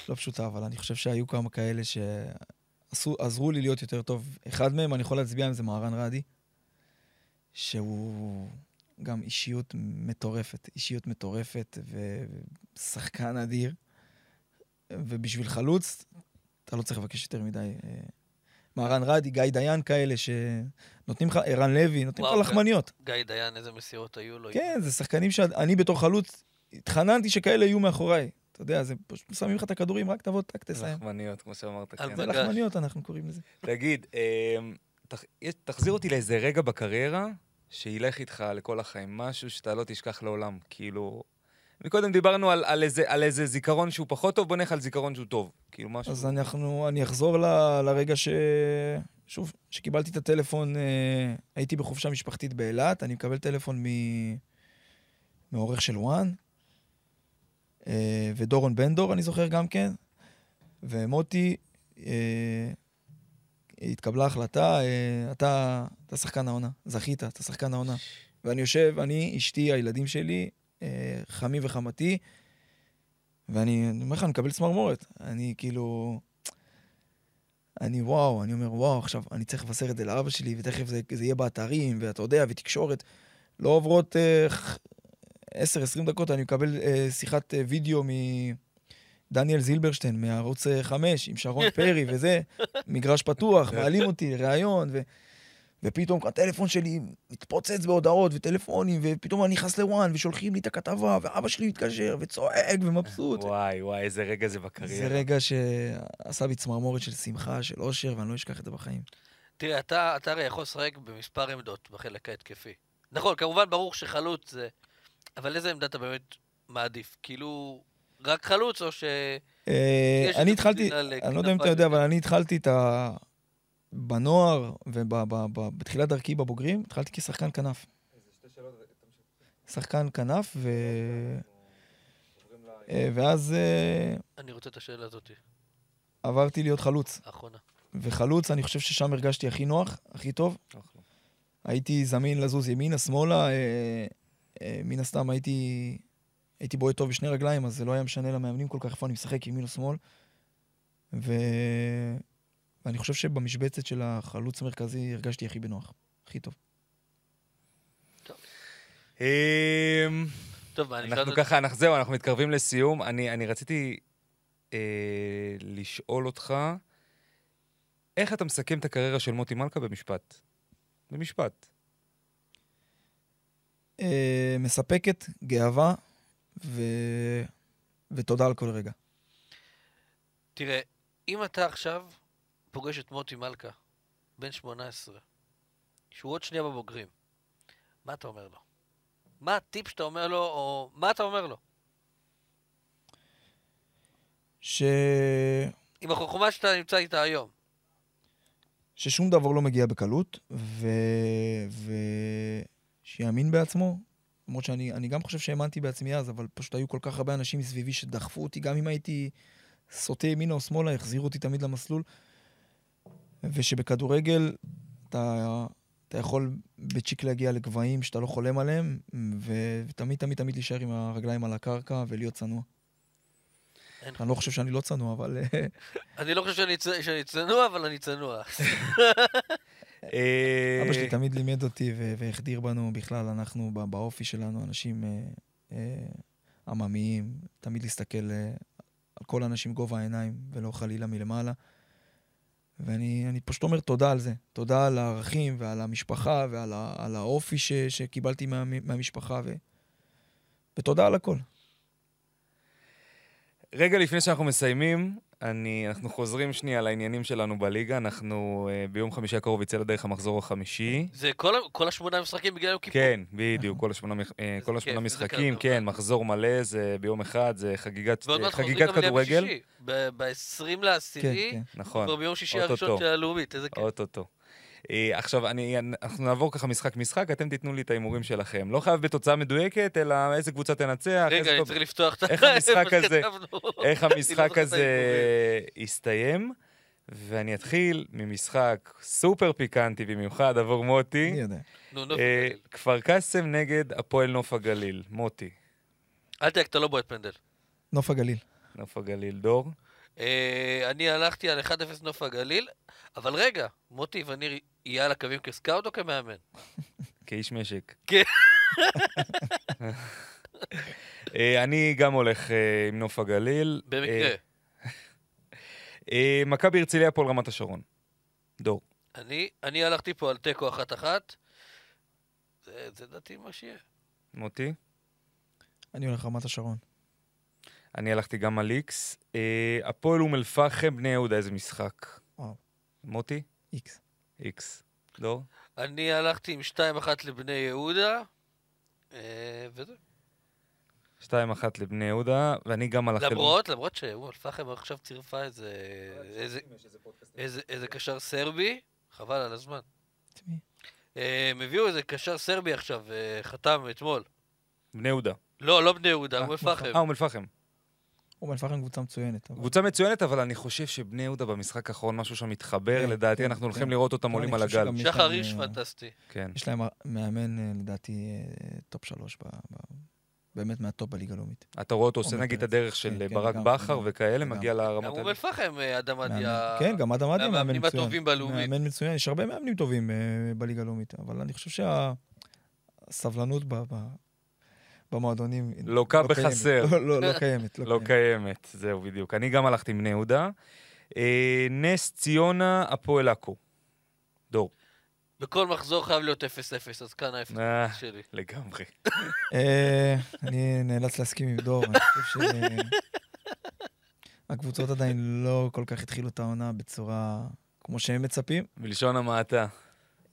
Speaker 5: לא פשוטה, אבל אני חושב שהיו כמה כאלה שעזרו לי להיות יותר טוב. אחד מהם, אני יכול להצביע עם זה מהרן רדי, שהוא גם אישיות מטורפת, אישיות מטורפת ושחקן אדיר. ובשביל חלוץ, אתה לא צריך לבקש יותר מדי. אה, מהרן רדי, גיא דיין כאלה, שנותנים לך, ערן לוי, נותנים לך לחמניות.
Speaker 4: גיא דיין, איזה מסירות היו לו.
Speaker 5: כן, זה שחקנים שאני בתור חלוץ, התחננתי שכאלה יהיו מאחוריי. אתה יודע, זה פשוט שמים לך את הכדורים, רק תבוא, טק, תסיים.
Speaker 3: לחמניות, כמו שאמרת, כן.
Speaker 5: זה. לחמניות, אנחנו קוראים לזה.
Speaker 3: תגיד, תח- יש- תחזיר אותי לאיזה רגע בקריירה שילך איתך לכל החיים, משהו שאתה לא תשכח לעולם. כאילו, מקודם דיברנו על, על, איזה, על איזה זיכרון שהוא פחות טוב, בוא נלך על זיכרון שהוא טוב. כאילו, משהו...
Speaker 5: אז אנחנו, אני אחזור ל, לרגע ש... שוב, שקיבלתי את הטלפון, אה, הייתי בחופשה משפחתית באילת, אני מקבל טלפון מ... מעורך של וואן, אה, ודורון בן דור, אני זוכר גם כן, ומוטי, אה, התקבלה החלטה, אה, אתה, אתה שחקן העונה, זכית, אתה שחקן העונה. ואני יושב, אני, אשתי, הילדים שלי, אה, חמי וחמתי, ואני אני אומר לך, אני מקבל צמרמורת. אני כאילו... אני וואו, אני אומר, וואו, עכשיו אני צריך לבשר את זה לאבא שלי, ותכף זה, זה יהיה באתרים, ואתה יודע, ותקשורת. לא עוברות אה, 10-20 דקות, אני מקבל אה, שיחת אה, וידאו מדניאל זילברשטיין, מערוץ אה, 5, עם שרון פרי וזה, מגרש פתוח, מעלים אותי לראיון, ו... ופתאום הטלפון שלי מתפוצץ בהודעות וטלפונים, ופתאום אני נכנס לוואן, ושולחים לי את הכתבה, ואבא שלי מתקשר, וצועק ומבסוט.
Speaker 3: וואי, וואי, איזה רגע זה בקריירה.
Speaker 5: זה רגע שעשה בי צמרמורת של שמחה, של אושר, ואני לא אשכח את זה בחיים.
Speaker 4: תראה, אתה, אתה הרי יכול לשחק במספר עמדות בחלק ההתקפי. נכון, כמובן ברור שחלוץ זה... אבל איזה עמדה אתה באמת מעדיף? כאילו, רק חלוץ או ש...
Speaker 5: אה, אני התחלתי, אני לא יודע אם אתה יודע, אבל. אני התחלתי את ה... בנוער ובתחילת דרכי בבוגרים, התחלתי כשחקן כנף. שחקן כנף, ו... אה, ואז אה,
Speaker 4: אני רוצה את השאלה הזאת,
Speaker 5: עברתי להיות חלוץ.
Speaker 4: האחרונה.
Speaker 5: וחלוץ, אני חושב ששם הרגשתי הכי נוח, הכי טוב. הייתי זמין לזוז ימינה, שמאלה, מן הסתם הייתי, הייתי בועט טוב בשני רגליים, אז זה לא היה משנה למאמנים כל כך איפה אני משחק, ימין או שמאל. ו... ואני חושב שבמשבצת של החלוץ המרכזי הרגשתי הכי בנוח, הכי טוב.
Speaker 4: טוב, אשאל
Speaker 3: אנחנו? ככה, אנחנו- זהו, אנחנו מתקרבים לסיום. אני, אני רציתי אה, לשאול אותך, איך אתה מסכם את הקריירה של מוטי מלכה במשפט? במשפט.
Speaker 5: אה, מספקת, גאווה, ו... ותודה על כל רגע.
Speaker 4: תראה, אם אתה עכשיו פוגש את מוטי מלכה, בן 18, שהוא עוד שנייה בבוגרים, מה אתה אומר לו? מה הטיפ שאתה אומר לו, או מה אתה אומר לו?
Speaker 5: ש...
Speaker 4: עם החוכמה שאתה נמצא איתה היום.
Speaker 5: ששום דבר לא מגיע בקלות, ו... ושיאמין בעצמו. למרות שאני אני גם חושב שהאמנתי בעצמי אז, אבל פשוט היו כל כך הרבה אנשים מסביבי שדחפו אותי, גם אם הייתי סוטה ימינה או שמאלה, החזירו אותי תמיד למסלול. ושבכדורגל אתה, אתה יכול בצ'יק להגיע לגבהים שאתה לא חולם עליהם. ותמיד תמיד תמיד להישאר עם הרגליים על הקרקע ולהיות צנוע.
Speaker 4: אין-
Speaker 5: אני לא חושב שאני לא צנוע, אבל...
Speaker 4: אני לא חושב שאני צ- שאני צנוע, אבל אני צנוע. (laughs)
Speaker 3: אה,
Speaker 5: אבא שלי תמיד לימד אותי והחדיר בנו בכלל, אנחנו בא- באופי שלנו אנשים אה, אה, עממיים, תמיד להסתכל על כל האנשים גובה העיניים ולא חלילה מלמעלה. ואני אני פשוט אומר תודה על זה. תודה על הערכים ועל המשפחה ועל ה- על האופי ש- שקיבלתי מה- מהמשפחה, ו- ותודה על הכל.
Speaker 3: רגע לפני שאנחנו מסיימים, אני, אנחנו חוזרים שנייה לעניינים שלנו בליגה. אנחנו אה, ביום חמישי הקרוב יצא לדרך המחזור החמישי.
Speaker 4: זה כל כל השמונה משחקים בגלל יום כיפור.
Speaker 3: כן, בדיוק, כל השמונה, אה, כל השמונה
Speaker 4: כיף, איזה
Speaker 3: משחקים. כן, מחזור מלא, זה ביום אחד, זה חגיגת
Speaker 4: ועוד
Speaker 3: אה,
Speaker 4: מעט חוזרים
Speaker 3: חגיגת
Speaker 4: גם ליום
Speaker 3: כדורגל.
Speaker 4: שישי. ב-20
Speaker 5: כן,
Speaker 4: לעשירי,
Speaker 5: כן.
Speaker 3: נכון,
Speaker 4: כבר ביום שישי. הראשון של הלאומית, איזה כיף.
Speaker 3: אוטוטו. אה, עכשיו, אני, אנחנו נעבור ככה משחק-משחק, אתם תיתנו לי את ההימורים שלכם. לא חייב בתוצאה מדויקת, אלא איזה קבוצה תנצח,
Speaker 4: רגע, אני
Speaker 3: טוב-
Speaker 4: צריך לפתוח את ה...
Speaker 3: איך המשחק
Speaker 4: מה
Speaker 3: הזה-. איך
Speaker 4: לא
Speaker 3: המשחק הזה יסתיים. ואני אתחיל ממשחק סופר פיקנטי במיוחד עבור מוטי.
Speaker 5: אני יודע.
Speaker 3: אה, כפר קאסם נגד הפועל נוף הגליל. מוטי,
Speaker 4: אל תדאג, אתה לא בועט פנדל.
Speaker 5: נוף הגליל.
Speaker 3: נוף הגליל דור.
Speaker 4: אה, אני הלכתי על 1-0 נוף הגליל, אבל רגע, מוטי וניר יהיה על הקווים כסקאוט או כמאמן? (laughs)
Speaker 3: כאיש משק. (laughs)
Speaker 4: כן. (laughs)
Speaker 3: אה, אני גם הולך אה, עם נוף הגליל.
Speaker 4: במקרה.
Speaker 3: מכבי הרצליה, הפועל רמת השרון. דור.
Speaker 4: אני, אני הלכתי פה על תיקו אחת-אחת. זה, זה דעתי מה שיהיה.
Speaker 3: מוטי.
Speaker 5: אני הולך רמת השרון.
Speaker 3: אני הלכתי גם על איקס. אה, הפועל אום אל-פחם, בני יהודה, איזה משחק.
Speaker 5: וואו.
Speaker 3: מוטי?
Speaker 5: איקס.
Speaker 3: איקס. דור?
Speaker 4: אני הלכתי עם 2-1 לבני יהודה, אה, וזהו.
Speaker 3: 2-1 לבני יהודה, ואני גם על החלק...
Speaker 4: למרות, למרות שאום אל-פחם עכשיו צירפה איזה, איזה, קשר סרבי, חבל על הזמן. אה, הם הביאו איזה קשר סרבי עכשיו, חתם אתמול.
Speaker 3: בני יהודה.
Speaker 4: לא, לא בני יהודה, אום אל-פחם.
Speaker 3: אה, אום אל-פחם.
Speaker 5: אום אל-פחם קבוצה מצוינת. אבל-
Speaker 3: קבוצה מצוינת, אבל אני חושב שבני יהודה במשחק האחרון, משהו שם מתחבר,
Speaker 5: כן,
Speaker 3: לדעתי
Speaker 5: כן,
Speaker 3: אנחנו הולכים
Speaker 5: כן.
Speaker 3: לראות אותם עולים על הגל.
Speaker 4: שחר איש
Speaker 5: אה,
Speaker 4: פנטסטי.
Speaker 3: כן.
Speaker 5: יש להם מאמן, אה, לדעתי, אה, טופ שלוש, ב- ב- באמת מהטופ בליגה הלאומית.
Speaker 3: אתה רואה אותו עושה נגיד את. הדרך של ברק בכר. וכאלה. מגיע
Speaker 4: גם
Speaker 3: לרמת
Speaker 4: אום
Speaker 3: האלה.
Speaker 4: אל-פחם, אה, אדם עדיה...
Speaker 5: כן, גם אדם עדי מאמן מצוין.
Speaker 4: הטובים בלאומית.
Speaker 5: מאמן מצוין, יש הרבה מאמנים טובים אה, בליגה הלאומית, אבל אני חושב שהסבלנות במועדונים...
Speaker 3: לוקה
Speaker 5: לא קיימת.
Speaker 3: בחסר.
Speaker 5: לא- לא לא קיימת.
Speaker 3: לא קיימת, זהו בדיוק. אני גם הלכתי עם בני יהודה. אה, נס ציונה, הפועל עכו. דור.
Speaker 4: בכל מחזור חייב להיות 0-0, אז כאן
Speaker 3: אה.
Speaker 4: ה-0 שלי.
Speaker 3: לגמרי.
Speaker 5: אה, אני נאלץ להסכים עם דור, אני חושב שהקבוצות עדיין לא כל כך התחילו את העונה בצורה כמו שהם מצפים.
Speaker 3: בלשון המעטה.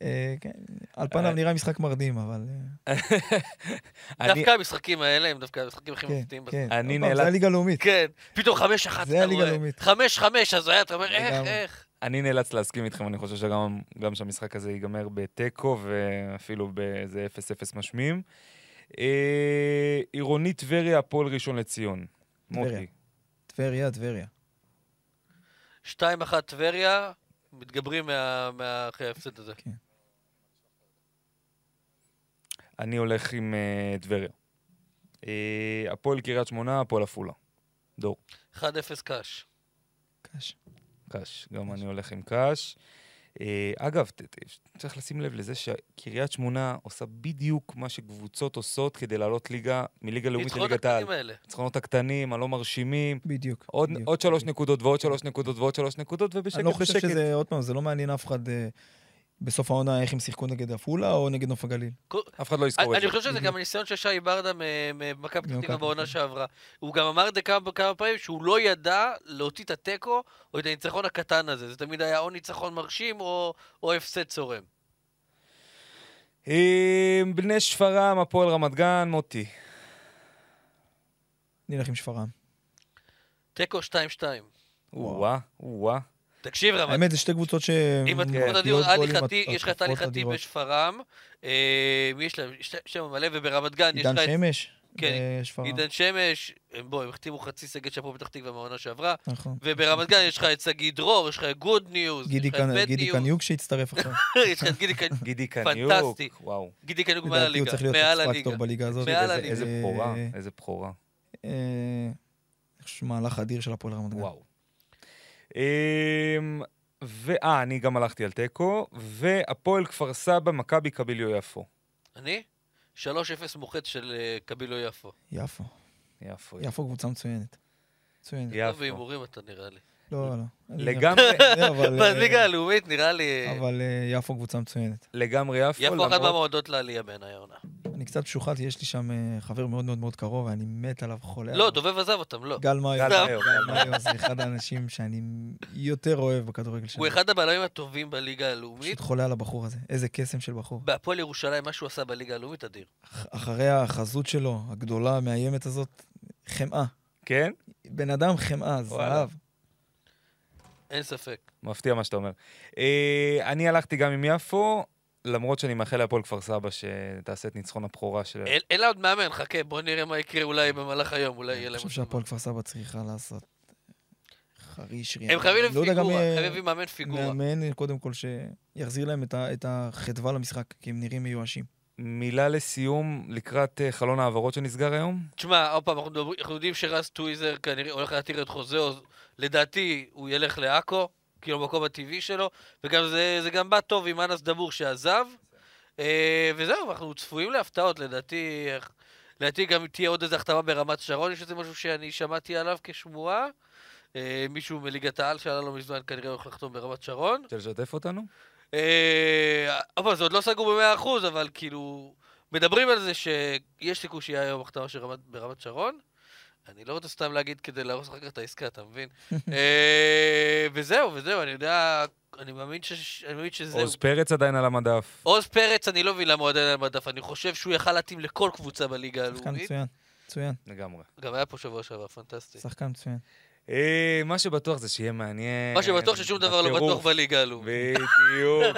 Speaker 5: אה, כן, על פניו נראה משחק מרדים, אבל... אה, (laughs)
Speaker 4: דווקא המשחקים האלה הם דווקא המשחקים הכי
Speaker 5: כן,
Speaker 4: מפתיעים.
Speaker 5: כן.
Speaker 3: נאלץ-
Speaker 5: זה הליגה הלאומית.
Speaker 4: כן, פתאום 5-1 אתה
Speaker 5: זה הליגה. הלאומית.
Speaker 4: 5-5, אז היה, אתה אומר, איך. איך?
Speaker 3: אני נאלץ להסכים איתכם, אני חושב שגם גם שהמשחק הזה ייגמר בתיקו ואפילו באיזה 0-0 משמים. אה, עירוני טבריה, הפועל ראשון לציון.
Speaker 5: טבריה.
Speaker 3: מוטי.
Speaker 5: טבריה, טבריה.
Speaker 4: 2-1 טבריה, מתגברים מה- מה- אחרי ההפסד הזה.
Speaker 3: אני הולך עם אה, טבריה. אה, הפועל קריית שמונה, הפועל עפולה. דור.
Speaker 4: 1-0 קאש.
Speaker 5: קש.
Speaker 3: קאש, גם אני הולך עם קאש. אה, אגב, ת- ת- צריך לשים לב לזה שקריית שמונה עושה בדיוק מה שקבוצות עושות כדי לעלות ליגה, מליגה לאומית
Speaker 4: ניצחונות
Speaker 3: לליגת העל.
Speaker 4: הקטנים האלה.
Speaker 3: ניצחונות הקטנים, הלא מרשימים,
Speaker 5: בדיוק.
Speaker 3: עוד,
Speaker 5: בדיוק.
Speaker 3: עוד שלוש נקודות ועוד שלוש נקודות ועוד שלוש נקודות, ובשקט
Speaker 5: אני לא חושב
Speaker 3: בשקט.
Speaker 5: שזה, עוד פעם, זה לא מעניין אף אחד אה, בסוף העונה איך הם שיחקו נגד עפולה או נגד נוף הגליל.
Speaker 3: אף אחד לא יזכור את
Speaker 4: אני
Speaker 3: זה.
Speaker 4: חושב שזה. גם הניסיון של שי ברדה ממכבי פתח תקווה בעונה שעברה. הוא גם אמר את זה כמה פעמים שהוא לא ידע להוציא את התיקו או את הניצחון הקטן הזה. זה תמיד היה או ניצחון מרשים או או הפסד צורם.
Speaker 3: אה, בני שפרעם, הפועל רמת גן, מוטי.
Speaker 5: אני אלך עם שפרעם.
Speaker 4: תיקו 2-2.
Speaker 3: או-אה, או-אה.
Speaker 4: תקשיב רמת,
Speaker 5: האמת, זה שתי קבוצות ש...
Speaker 4: אם עלי
Speaker 5: גולים
Speaker 4: חטיב, יש לך את עלי חטיב. בשפרעם, אה, מי יש להם? שם מלא, וברמת גן יש
Speaker 5: עידן
Speaker 4: לך את
Speaker 5: שמש
Speaker 4: כן. עידן שמש, בוא, הם החתימו חצי סגל של הפועל פתח תקווה מהעונה שעברה,
Speaker 5: נכון.
Speaker 4: וברמת גן יש לך את שגיא דרור, יש לך את good news, יש
Speaker 5: גידי
Speaker 4: לך את bad
Speaker 5: גידי
Speaker 4: news,
Speaker 5: קניוק שהצטרף עכשיו. (laughs)
Speaker 4: יש לך את גידי קניוק,
Speaker 3: גידי קניוק.
Speaker 4: פנטסטי.
Speaker 3: וואו.
Speaker 4: גידי קניוק מעל
Speaker 5: לדעתי הוא
Speaker 4: הליגה,
Speaker 5: צריך להיות
Speaker 4: הליגה.
Speaker 5: פקטור בליגה הזאת.
Speaker 4: מעל
Speaker 3: איזה-
Speaker 4: הליגה.
Speaker 3: איזה בכורה, איזה בכורה.
Speaker 5: אה, מהלך אדיר של הפועל רמת גן.
Speaker 3: וואו. אמ, ואה, אני גם הלכתי על תיקו, והפועל כפר סבא, מכבי קביליו יפו.
Speaker 4: אני? 3-0 מוחץ של אה, קבילו יפו.
Speaker 5: יפו.
Speaker 3: יפו.
Speaker 5: יפו קבוצה מצוינת. מצוינת.
Speaker 3: יפו.
Speaker 4: טוב בהימורים אתה נראה לי.
Speaker 5: לא, לא.
Speaker 3: לגמרי, (laughs)
Speaker 5: אבל, (laughs) אה,
Speaker 4: בליגה הלאומית נראה לי...
Speaker 5: אבל אה, יפו קבוצה מצוינת.
Speaker 3: לגמרי יפו,
Speaker 4: יפו אחת. מהמועדות לעלייה בעיניי העונה.
Speaker 5: אני קצת משוחד, יש לי שם אה, חבר מאוד מאוד מאוד קרוב, ואני מת עליו, חולה.
Speaker 4: לא. דובב עזב אותם, לא.
Speaker 5: גל מאיו.
Speaker 3: גל מאיו,
Speaker 5: זה אחד האנשים שאני יותר אוהב בכדורגל שלנו.
Speaker 4: הוא אחד הבלמים הטובים בליגה הלאומית.
Speaker 5: פשוט חולה על הבחור הזה. איזה קסם של בחור.
Speaker 4: בהפועל ירושלים, מה שהוא עשה בליגה הלאומית אדיר.
Speaker 5: אח- אחרי החזות שלו, הגדולה, המאיימת הזאת, חמאה.
Speaker 3: כן?
Speaker 5: בן אדם חמאה. זהב.
Speaker 4: אין ספק.
Speaker 3: מפתיע מה שאתה אומר. אה, אני הלכתי גם עם יפו, למרות שאני מאחל להפועל כפר סבא שתעשה את ניצחון הבכורה של...
Speaker 4: אין לה עוד מאמן, חכה, בוא נראה מה יקרה אולי במהלך היום, אולי יהיה
Speaker 5: אני
Speaker 4: להם...
Speaker 5: חושב
Speaker 4: משהו.
Speaker 5: שהפועל כפר סבא צריכה לעשות חריש ריאלי.
Speaker 4: הם חייבים
Speaker 5: לא גם,
Speaker 4: פיגורה,
Speaker 5: אה,
Speaker 4: חייבים להביא מאמן פיגורה.
Speaker 5: מאמן, קודם כל, שיחזיר להם את החדווה למשחק, כי הם נראים מיואשים.
Speaker 3: מילה לסיום לקראת אה, חלון העברות שנסגר היום?
Speaker 4: תשמע, עוד פעם, אנחנו אנחנו יודעים שרז טוויזר כנראה הולך להתיר את חוזהו לדעתי הוא ילך לעכו, כאילו במקום הטבעי שלו, וגם זה, זה גם בא טוב עם אנס דבור שעזב. אה, וזהו, אנחנו צפויים להפתעות, לדעתי, לדעתי גם תהיה עוד איזו החתמה ברמת שרון, יש איזה משהו שאני שמעתי עליו כשמועה. אה, מישהו מליגת העל שעלה לא מזמן כנראה הולך לחתום ברמת שרון.
Speaker 3: רוצה לשתף אותנו?
Speaker 4: אה, אבל זה עוד לא סגור במאה אחוז, אבל כאילו... מדברים על זה שיש סיכוי שיהיה היום החתמה ברמת שרון. אני לא רוצה סתם להגיד כדי להרוס אחר כך את העסקה, אתה מבין? (laughs) אה, וזהו, וזהו, אני יודע, אני מאמין, ש... אני מאמין שזהו.
Speaker 3: עוז פרץ עדיין על המדף.
Speaker 4: עוז פרץ, אני לא מבין למה הוא עדיין על המדף, אני חושב שהוא יכל להתאים לכל קבוצה בליגה
Speaker 5: שחקן
Speaker 4: הלאומית.
Speaker 5: מצוין, מצוין.
Speaker 3: לגמרי.
Speaker 4: גם היה פה שבוע שעבר, פנטסטי.
Speaker 5: שחקן מצוין.
Speaker 3: אה, מה שבטוח זה שיהיה מעניין.
Speaker 4: מה שבטוח ששום דבר לא. בטוח בליגה הלאומית.
Speaker 3: בדיוק.
Speaker 5: בדיוק.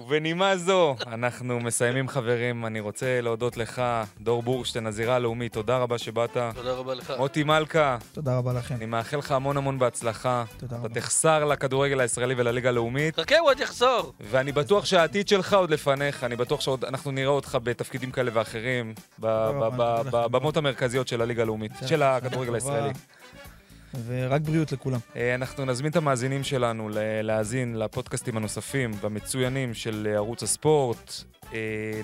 Speaker 3: ובנימה זו, אנחנו מסיימים חברים. אני רוצה להודות לך, דור בורשטיין, הזירה הלאומית, תודה רבה שבאת.
Speaker 4: תודה רבה לך.
Speaker 3: מוטי מלכה,
Speaker 5: תודה רבה לכם.
Speaker 3: אני מאחל לך המון המון בהצלחה.
Speaker 5: תודה
Speaker 3: אתה
Speaker 5: רבה.
Speaker 3: תחסר לכדורגל הישראלי ולליגה הלאומית,
Speaker 4: חכה, הוא עוד יחזור.
Speaker 3: ואני בטוח שהעתיד שלך עוד לפניך, אני בטוח שעוד אנחנו נראה אותך בתפקידים כאלה ואחרים. בבמות המרכזיות של הליגה הלאומית, של הכדורגל הישראלי.
Speaker 5: ורק בריאות לכולם.
Speaker 3: אה, אנחנו נזמין את המאזינים שלנו ל- להאזין לפודקאסטים הנוספים והמצוינים של אה, ערוץ הספורט. אה,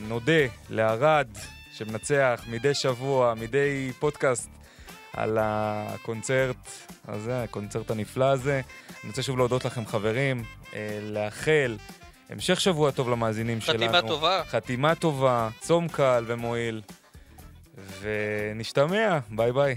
Speaker 3: נודה לערד, שמנצח מדי שבוע, מדי פודקאסט, על הקונצרט הזה, הקונצרט הנפלא הזה. אני רוצה שוב להודות לכם, חברים, לאחל המשך שבוע טוב למאזינים שלנו.
Speaker 4: חתימה טובה.
Speaker 3: חתימה טובה, צום קל ומועיל. ונשתמע, ביי ביי.